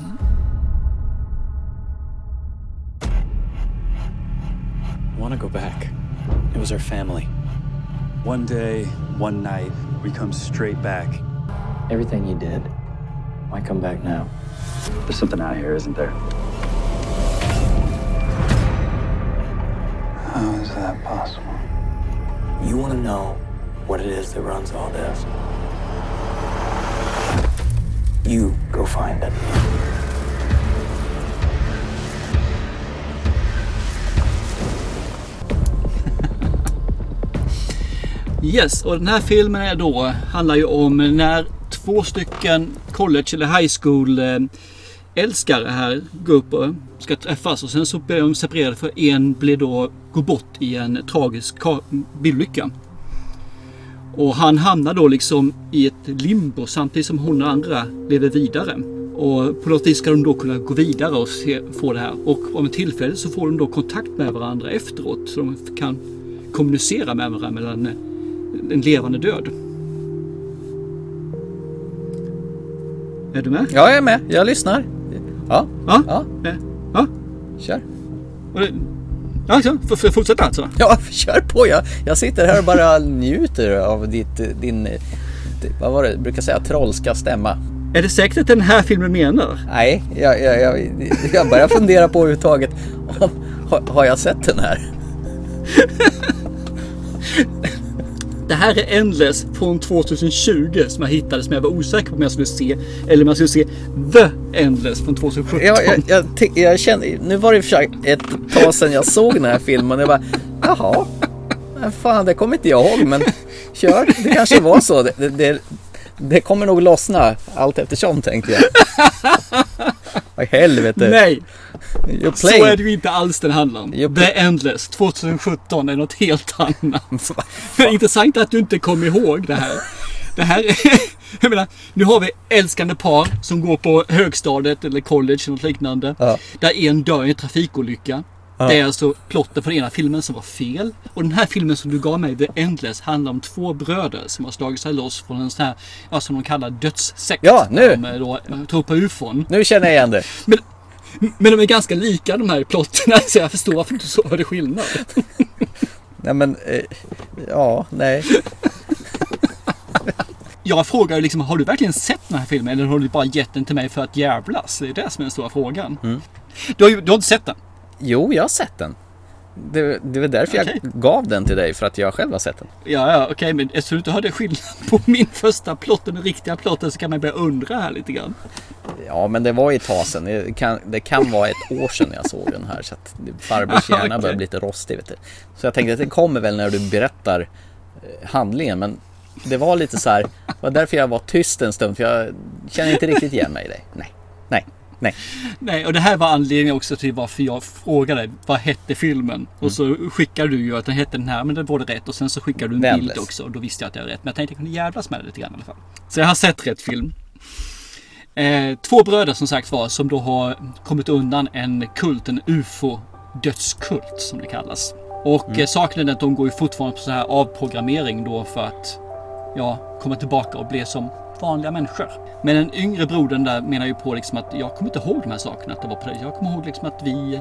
I want to go back. It was our family. One day, one night, we come straight back. Everything you did, why come back now? There's something out here, isn't there? How is that possible? You want to know what it is that runs all this? You go find it. Yes, och den här filmen är då, handlar ju om när två stycken college eller high school eh, älskare här går upp och ska träffas och sen så blir de separerade för en blir då, går bort i en tragisk bilolycka. Och han hamnar då liksom i ett limbo samtidigt som hon och andra lever vidare. Och på något vis ska de då kunna gå vidare och se, få det här. Och om ett tillfälle så får de då kontakt med varandra efteråt. Så de kan kommunicera med varandra mellan en levande död. Är du med? Ja, jag är med. Jag lyssnar. Ja, Ja. ja, Ja. kör. Ja, så, fortsätta alltså? Ja, kör på. Jag, jag sitter här och bara njuter av ditt, din, vad var det, brukar säga, trollska stämma. Är det säkert att den här filmen menar? Nej, jag, jag, jag, jag börjar fundera på överhuvudtaget. Har, har jag sett den här? Det här är Endless från 2020 som jag hittade som jag var osäker på om jag skulle se. Eller om jag skulle se The Endless från 2017. Jag, jag, jag, jag kände, nu var det i och för sig ett tag sedan jag såg den här filmen. Jag bara, jaha, men fan det kommer inte jag ihåg. Men kör, det kanske var så. Det, det, det kommer nog lossna allt eftersom tänkte jag. Vad helvete. Nej, så är det ju inte alls den handlar om. Jo, The Endless 2017 är något helt annat. Men intressant att du inte kom ihåg det här. Det här är, jag menar, nu har vi älskande par som går på högstadiet eller college eller något liknande. Ja. Där en dör i en trafikolycka. Det är alltså plotten den ena filmen som var fel. Och den här filmen som du gav mig, The Endless, handlar om två bröder som har slagit sig loss från en sån här, vad som de kallar dödssekt. Ja, nu. De eh, då, eh, tror på ufon. Nu känner jag igen det. Men de är ganska lika de här plotterna så jag förstår varför du så hörde skillnad. Nej men, eh, ja, nej. Jag frågar liksom, har du verkligen sett den här filmen eller har du bara gett den till mig för att jävlas? Det är det som är den stora frågan. Mm. Du, har du har inte sett den? Jo, jag har sett den. Det, det var därför Okej. jag gav den till dig, för att jag själv har sett den. Ja, ja, okej, men eftersom du inte hörde skillnad på min första plott och den riktiga plotten så kan man börja undra här lite grann. Ja, men det var ju ett tag sedan. Det kan, det kan vara ett år sedan jag såg den här. Så att farbrors hjärna Okej. börjar bli lite rostig. Vet du. Så jag tänkte att det kommer väl när du berättar eh, handlingen. Men det var lite så här. Det var därför jag var tyst en stund. För jag känner inte riktigt igen mig i dig. Nej, nej, nej. Nej, och det här var anledningen också till varför jag frågade vad hette filmen? Mm. Och så skickade du ju att den hette den här, men det var det rätt. Och sen så skickade du en Vänles. bild också och då visste jag att det var rätt. Men jag tänkte jag kunde jävlas med det lite grann i alla fall. Så jag har sett rätt film. Eh, två bröder som sagt var som då har kommit undan en kult, en UFO dödskult som det kallas. Och Mm. eh, saken är att de går ju fortfarande på så här avprogrammering då för att ja, komma tillbaka och bli som vanliga människor. Men den yngre brodern där menar ju på liksom att jag kommer inte ihåg de här sakerna. Att det var på det. Jag kommer ihåg liksom att vi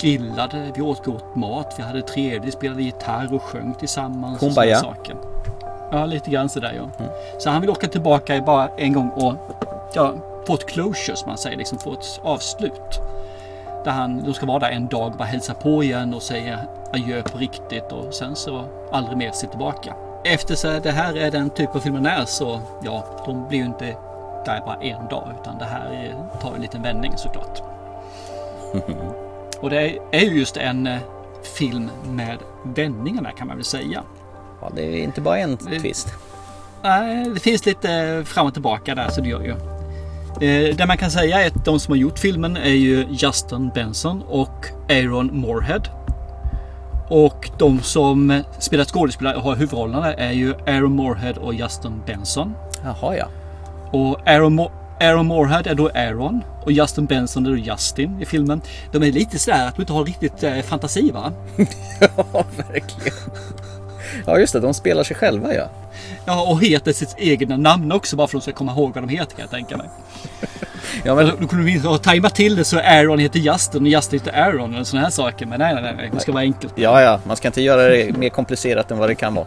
grillade, vi åt gott mat, vi hade trevligt, spelade gitarr och sjöng tillsammans. och Kumbaya. sådana saker. Ja, lite grann sådär ja. Så han vill åka tillbaka bara en gång och ja, få ett closure som man säger, liksom få ett avslut. Där han, de ska vara där en dag och bara hälsa på igen och säga adjö på riktigt och sen så aldrig mer se tillbaka. Efter så det här är den typ av filmen är så ja, de blir ju inte där bara en dag utan det här är, tar en liten vändning såklart. Och det är- är ju just en eh, film med vändningarna kan man väl säga. Ja, det är inte bara en twist. Nej, det finns lite fram och tillbaka där så det gör ju. Eh, det man kan säga är att de som har gjort filmen är ju Justin Benson och Aaron Moorhead. Och de som spelar skådespelare och har huvudrollerna är ju Aaron Moorhead och Justin Benson. Jaha, ja. Och Aaron, Mo- Aaron Moorhead är då Aaron och Justin Benson är då Justin i filmen. De är lite sådär att de inte har riktigt eh, fantasi va? Ja, verkligen. Ja, just det. De spelar sig själva, ja. Ja, och heter sitt egna namn också bara för att de ska komma ihåg vad de heter kan jag tänka mig. Ja, Men då kunde vi ha tajmat till det så Aaron heter Justin och Justin heter Aaron eller sådana här saker. Men nej, nej, nej, nej. Det ska vara enkelt. Ja, ja, man ska inte göra det mer komplicerat än vad det kan vara.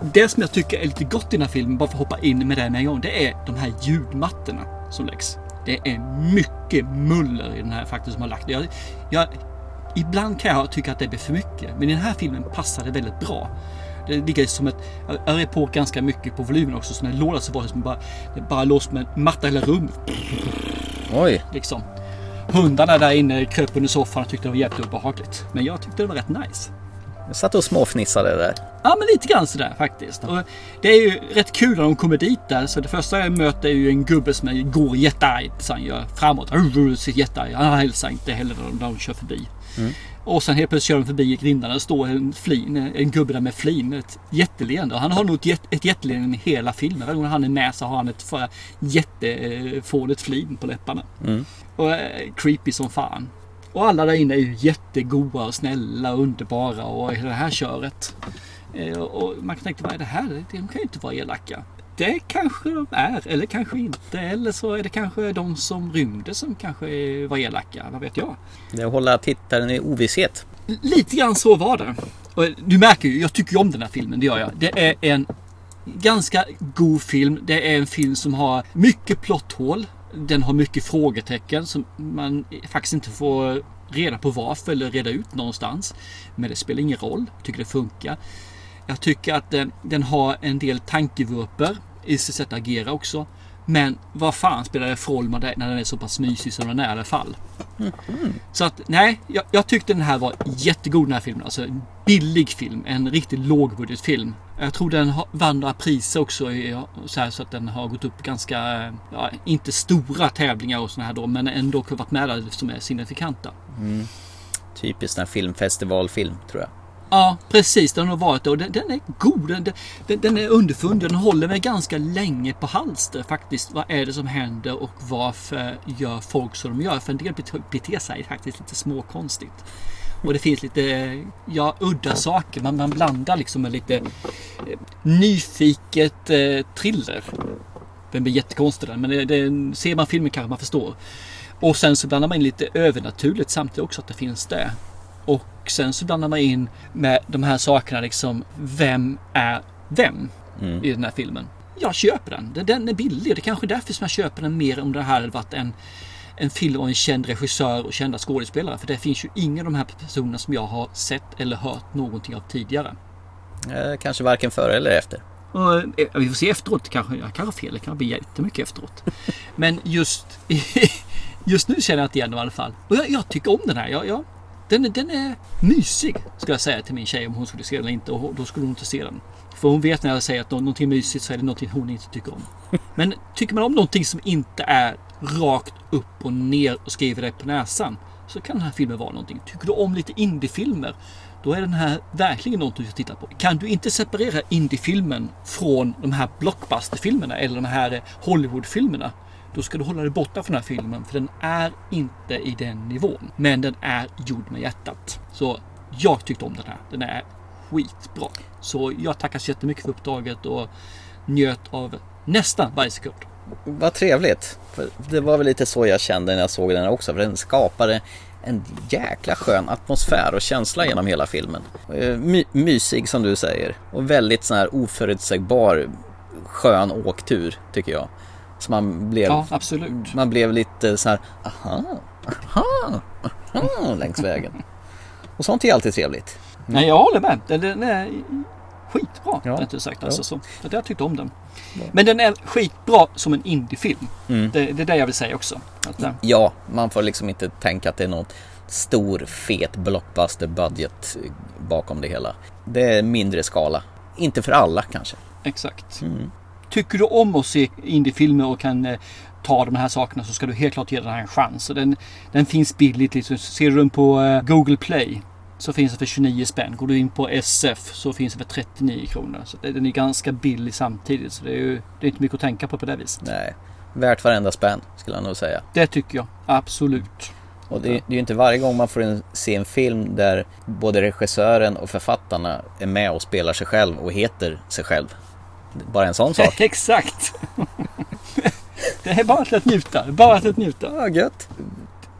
Det som jag tycker är lite gott i den här filmen, bara för att hoppa in med det med en gång, det är de här ljudmattorna som läggs. Det är mycket muller i den här faktiskt som har lagt. Jag, jag, ibland kan jag tycka att det blir för mycket, men i den här filmen passar det väldigt bra. Det ligger som ett, jag är på ganska mycket på volymen också, så när det låter så var det som bara, det bara låst med en matta hela rummet. Oj, Liksom. Hundarna där inne kröp under soffan och tyckte det var jävligt obehagligt. Men jag tyckte det var rätt nice. jag satt och småfnissade där. Ja, men lite grann sådär faktiskt. Och det är ju rätt kul när de kommer dit där. Så det första jag möter är ju en gubbe som är, går jätteargt. Så han gör framåt. Jättearg. Han hälsar inte heller när de, när de kör förbi. Och sen helt plötsligt kör de förbi grindarna. Det står en, flin, en gubbe där med flin. Ett jätteleende. Och han har nog ett, jätte- ett jätteleende i hela filmen. Varje gång han är med så har han ett för- jättefånigt flin på läpparna. Och är creepy som fan. Och alla där inne är ju jättegoda och snälla och underbara och hela det här köret. Eh, Och man kan tänka, vad är det här? De kan ju inte vara elaka. Det kanske de är, eller kanske inte. Eller så är det kanske de som rymde som kanske var elaka. Vad vet jag? Det är att hålla tittaren i ovisshet. Lite grann så var det. Och du märker ju, jag tycker ju om den här filmen, det gör jag. Det är en ganska god film. Det är en film som har mycket plotthål. Den har mycket frågetecken som man faktiskt inte får reda på varför eller reda ut någonstans. Men det spelar ingen roll. Jag tycker det funkar. Jag tycker att den, den har en del tankevurper i sitt sätt att agera också. Men vad fan spelar det för roll när den är så pass mysig som den är i alla fall. Så att nej, jag, jag tyckte den här var jättegod den här filmen. Alltså en billig film. En riktigt lågbudgetfilm. Jag tror den har- vann några priser också. Så, här, så att den har gått upp ganska, ja, inte stora tävlingar och sådana här då. Men ändå varit med där som är signifikanta. Mm. Typiskt en filmfestivalfilm tror jag. Ja, precis. Den har varit det. Och den, den är god. Den, den, den är underfundig. Den håller mig ganska länge på halster faktiskt. Vad är det som händer och varför gör folk som de gör? För en del beter sig faktiskt lite småkonstigt. Och det finns lite, ja, udda saker. Man, man blandar liksom med lite eh, nyfiket eh, thriller. Den blir jättekonstig den, men det, det, ser man filmen kanske man förstår. Och sen så blandar man in lite övernaturligt samtidigt också att det finns det. Och sen så blandar man in med de här sakerna liksom, vem är vem i den här filmen? Jag köper den. Den- är billig och det är kanske är därför som jag köper den mer om det här hade varit en, en film av en känd regissör och kända skådespelare. För det finns ju ingen av de här personerna som jag har sett eller hört någonting av tidigare. Eh, kanske varken före eller efter. Och, eh, vi får se efteråt. Kanske, jag kanske har fel. Det kan bli jättemycket efteråt. Men just, just nu känner jag inte igen dem i alla fall. Och jag, jag tycker om den här. Jag, jag, den, den är mysig. Ska jag säga till min tjej om hon skulle se den eller inte. Och då skulle hon inte se den. För hon vet när jag säger att nå- någonting är mysigt så är det någonting hon inte tycker om. Men tycker man om någonting som inte är rakt upp och ner och skriver dig på näsan. Så kan den här filmen vara någonting. Tycker du om lite indiefilmer. Då är den här verkligen något du ska titta på. Kan du inte separera indiefilmen från de här blockbusterfilmerna eller de här Hollywoodfilmerna. Då ska du hålla dig borta från den här filmen. För den är inte i den nivån. Men den är gjord med hjärtat. Så jag tyckte om den här. Den är skitbra. Så jag tackar så jättemycket för uppdraget och njöt av nästan varje sekund. Vad trevligt. För det var väl lite så jag kände när jag såg den här också. För den skapade en jäkla skön atmosfär och känsla genom hela filmen. Eh, my- mysig som du säger. Och väldigt sån här oförutsägbar skön åktur tycker jag. Så man blev, Ja, absolut. man blev lite så här, aha, aha, aha längs vägen. Och sånt är alltid trevligt. Nej, jag håller med. Den, är skitbra. Ja. Rättare sagt. Ja. Alltså, så. Att jag tyckte om den. Men den är skitbra som en indiefilm. Mm. Det, det är det jag vill säga också. Att, eh, Ja, man får liksom inte tänka att det är någon stor fet blockbuster budget bakom det hela. Det är mindre skala. Inte för alla kanske. Exakt. Mm. Tycker du om att se indiefilmer och kan eh, ta de här sakerna så ska du helt klart ge den här en chans. Och den, den finns billigt. Liksom. Ser du den på eh, Google Play så finns den för 29 spänn. Går du in på SF så finns den för 39 kronor. Så den är ganska billig samtidigt. Så det är ju det är inte mycket att tänka på på det viset. Nej, värt varenda spänn skulle jag nog säga. Det tycker jag. Absolut. Och det, det är ju inte varje gång man får en, se en film där både regissören och författarna är med och spelar sig själv och heter sig själv. Bara en sån sak. Exakt. det är bara till att njuta. Bara till att njuta. Ja, gött.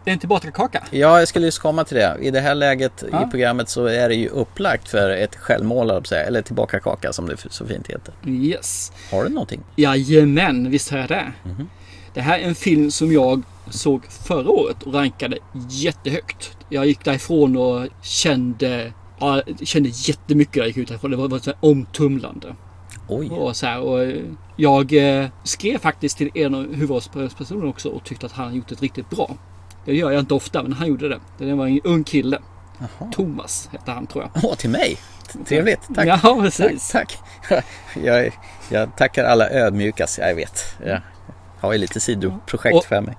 Det är inte bara att kaka. Ja, jag skulle just komma till det. I det här läget Ja. i programmet så är det ju upplagt för ett självmål, eller tillbakakaka som det så fint heter. Yes. Har du någonting? Jajamän, visst har jag det. Det här är en film som jag såg förra året och rankade jättehögt. Jag gick därifrån och kände, ja, kände jättemycket när jag gick ut därifrån. Det var, var omtumlande. Oj. Och så här, och eh, jag eh, skrev faktiskt till en av huvudpersonerna också och tyckte att han gjort ett riktigt bra. Det gör jag inte ofta, men han gjorde det. Det var en ung kille. Thomas hette han tror jag. Åh, till mig? Trevligt, tack. Ja, precis. Tack, tack. Jag, jag tackar alla ödmjukast, jag vet. Jag har ju lite sidoprojekt Och- för mig.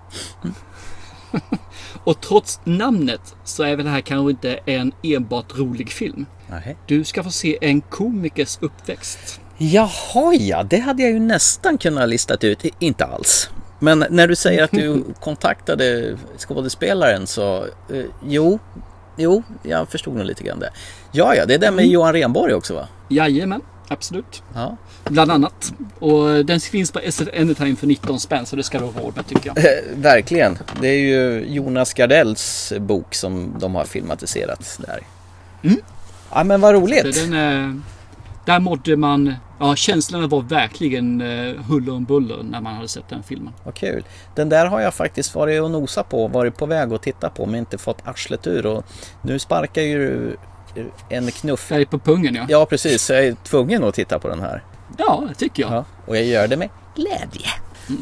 Och trots namnet så är väl det här kanske inte en enbart rolig film. Nej. Du ska få se en komikers uppväxt. Jaha ja, det hade jag ju nästan kunnat listat ut. Inte alls. Men när du säger att du kontaktade skådespelaren så eh, jo, jo, jag förstod nog lite grann det. Ja, ja, det är den med Johan Renborg också va? Jajamän, absolut. Ja. Bland annat. Och den finns på SF Anytime för 19 spänn så det ska du ha råd med tycker jag. Eh, verkligen. Det är ju Jonas Gardells bok som de har filmatiserat där. Mm. Ja men vad Så roligt. den, är- där mådde man... Ja, känslorna var verkligen eh, huller om buller när man hade sett den filmen. Vad kul. Den där har jag faktiskt varit och nosat på, varit på väg att titta på men inte fått arslet ur. Och nu sparkar ju en knuff. Färg på pungen ja. Ja, precis. Så jag är tvungen att titta på den här. Ja, det tycker jag. Ja, och jag gör det med glädje.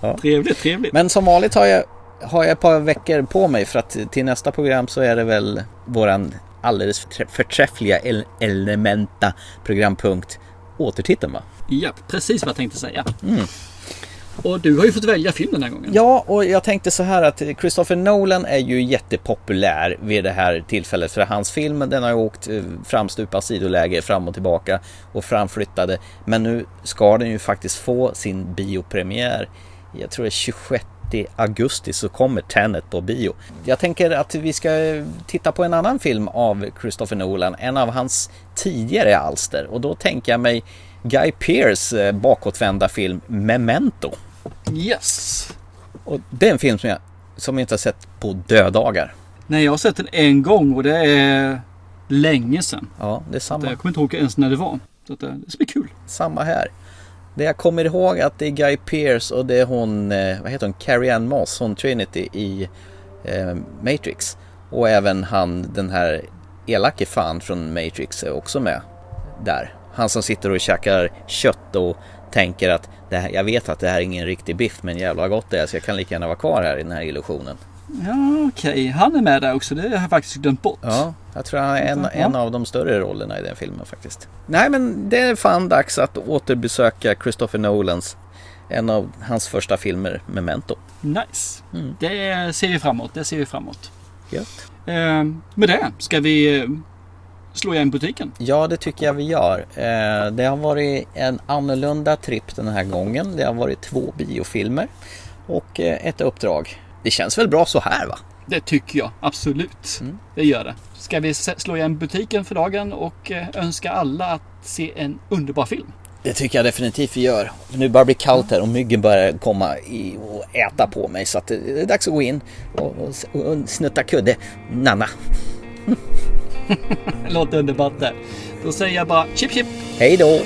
Ja. Trevligt, trevligt. Men som vanligt har jag, har jag ett par veckor på mig för att till nästa program så är det väl våran alldeles förträ- förträffliga el- Elementa programpunkt Återtiteln va? Ja, precis vad jag tänkte säga. Mm. Och du har ju fått välja film den här gången. Ja, och jag tänkte så här att Christopher Nolan är ju jättepopulär vid det här tillfället. För hans film den har ju åkt eh, framstupa sidoläge fram och tillbaka och framflyttade. Men nu ska den ju faktiskt få sin biopremiär. Jag tror det är 26 augusti så kommer Tenet på bio. Jag tänker att vi ska titta på en annan film av Christopher Nolan. En av hans tidigare alster. Och då tänker jag mig Guy Pearce eh, bakåtvända film Memento. Yes! Och det är en film som jag, som jag inte har sett på dödagar. Nej, jag har sett den en gång och det är länge sedan. Ja, det är samma. Jag kommer inte ihåg ens när det var. Så det, det ska bli kul. Samma här. Det jag kommer ihåg att det är Guy Pearce och det är hon, eh, vad heter hon, Carrie Ann Moss, hon Trinity i eh, Matrix. Och även han, den här elake fan från Matrix är också med där. Han som sitter och käkar kött och tänker att det här, jag vet att det här är ingen riktig biff men jävlar vad gott det är så jag kan lika gärna vara kvar här i den här illusionen. Ja, okej. Han är med där också. Det har jag faktiskt glömt bort. Ja, jag tror han är en, en av de större rollerna i den filmen faktiskt. Nej men det är fan dags att återbesöka Christopher Nolans, en av hans första filmer, Memento. Nice. Mm. Det ser vi framåt. Det ser vi framåt. Gött. Eh, med det ska vi eh, slå igen butiken. Ja, det tycker jag vi gör. Eh, det har varit en annorlunda tripp den här gången. Det har varit två biofilmer och eh, ett uppdrag. Det känns väl bra så här va? Det tycker jag absolut. Mm. Det gör det. Ska vi slå igen butiken för dagen och eh, önska alla att se en underbar film. Det tycker jag definitivt vi gör. Nu börjar det bli kallt här och myggen börjar komma i och äta på mig så att det är dags att gå in och, snutta kudde. Nanna. Det låter underbart det. Då säger jag bara chip chip. Hej då!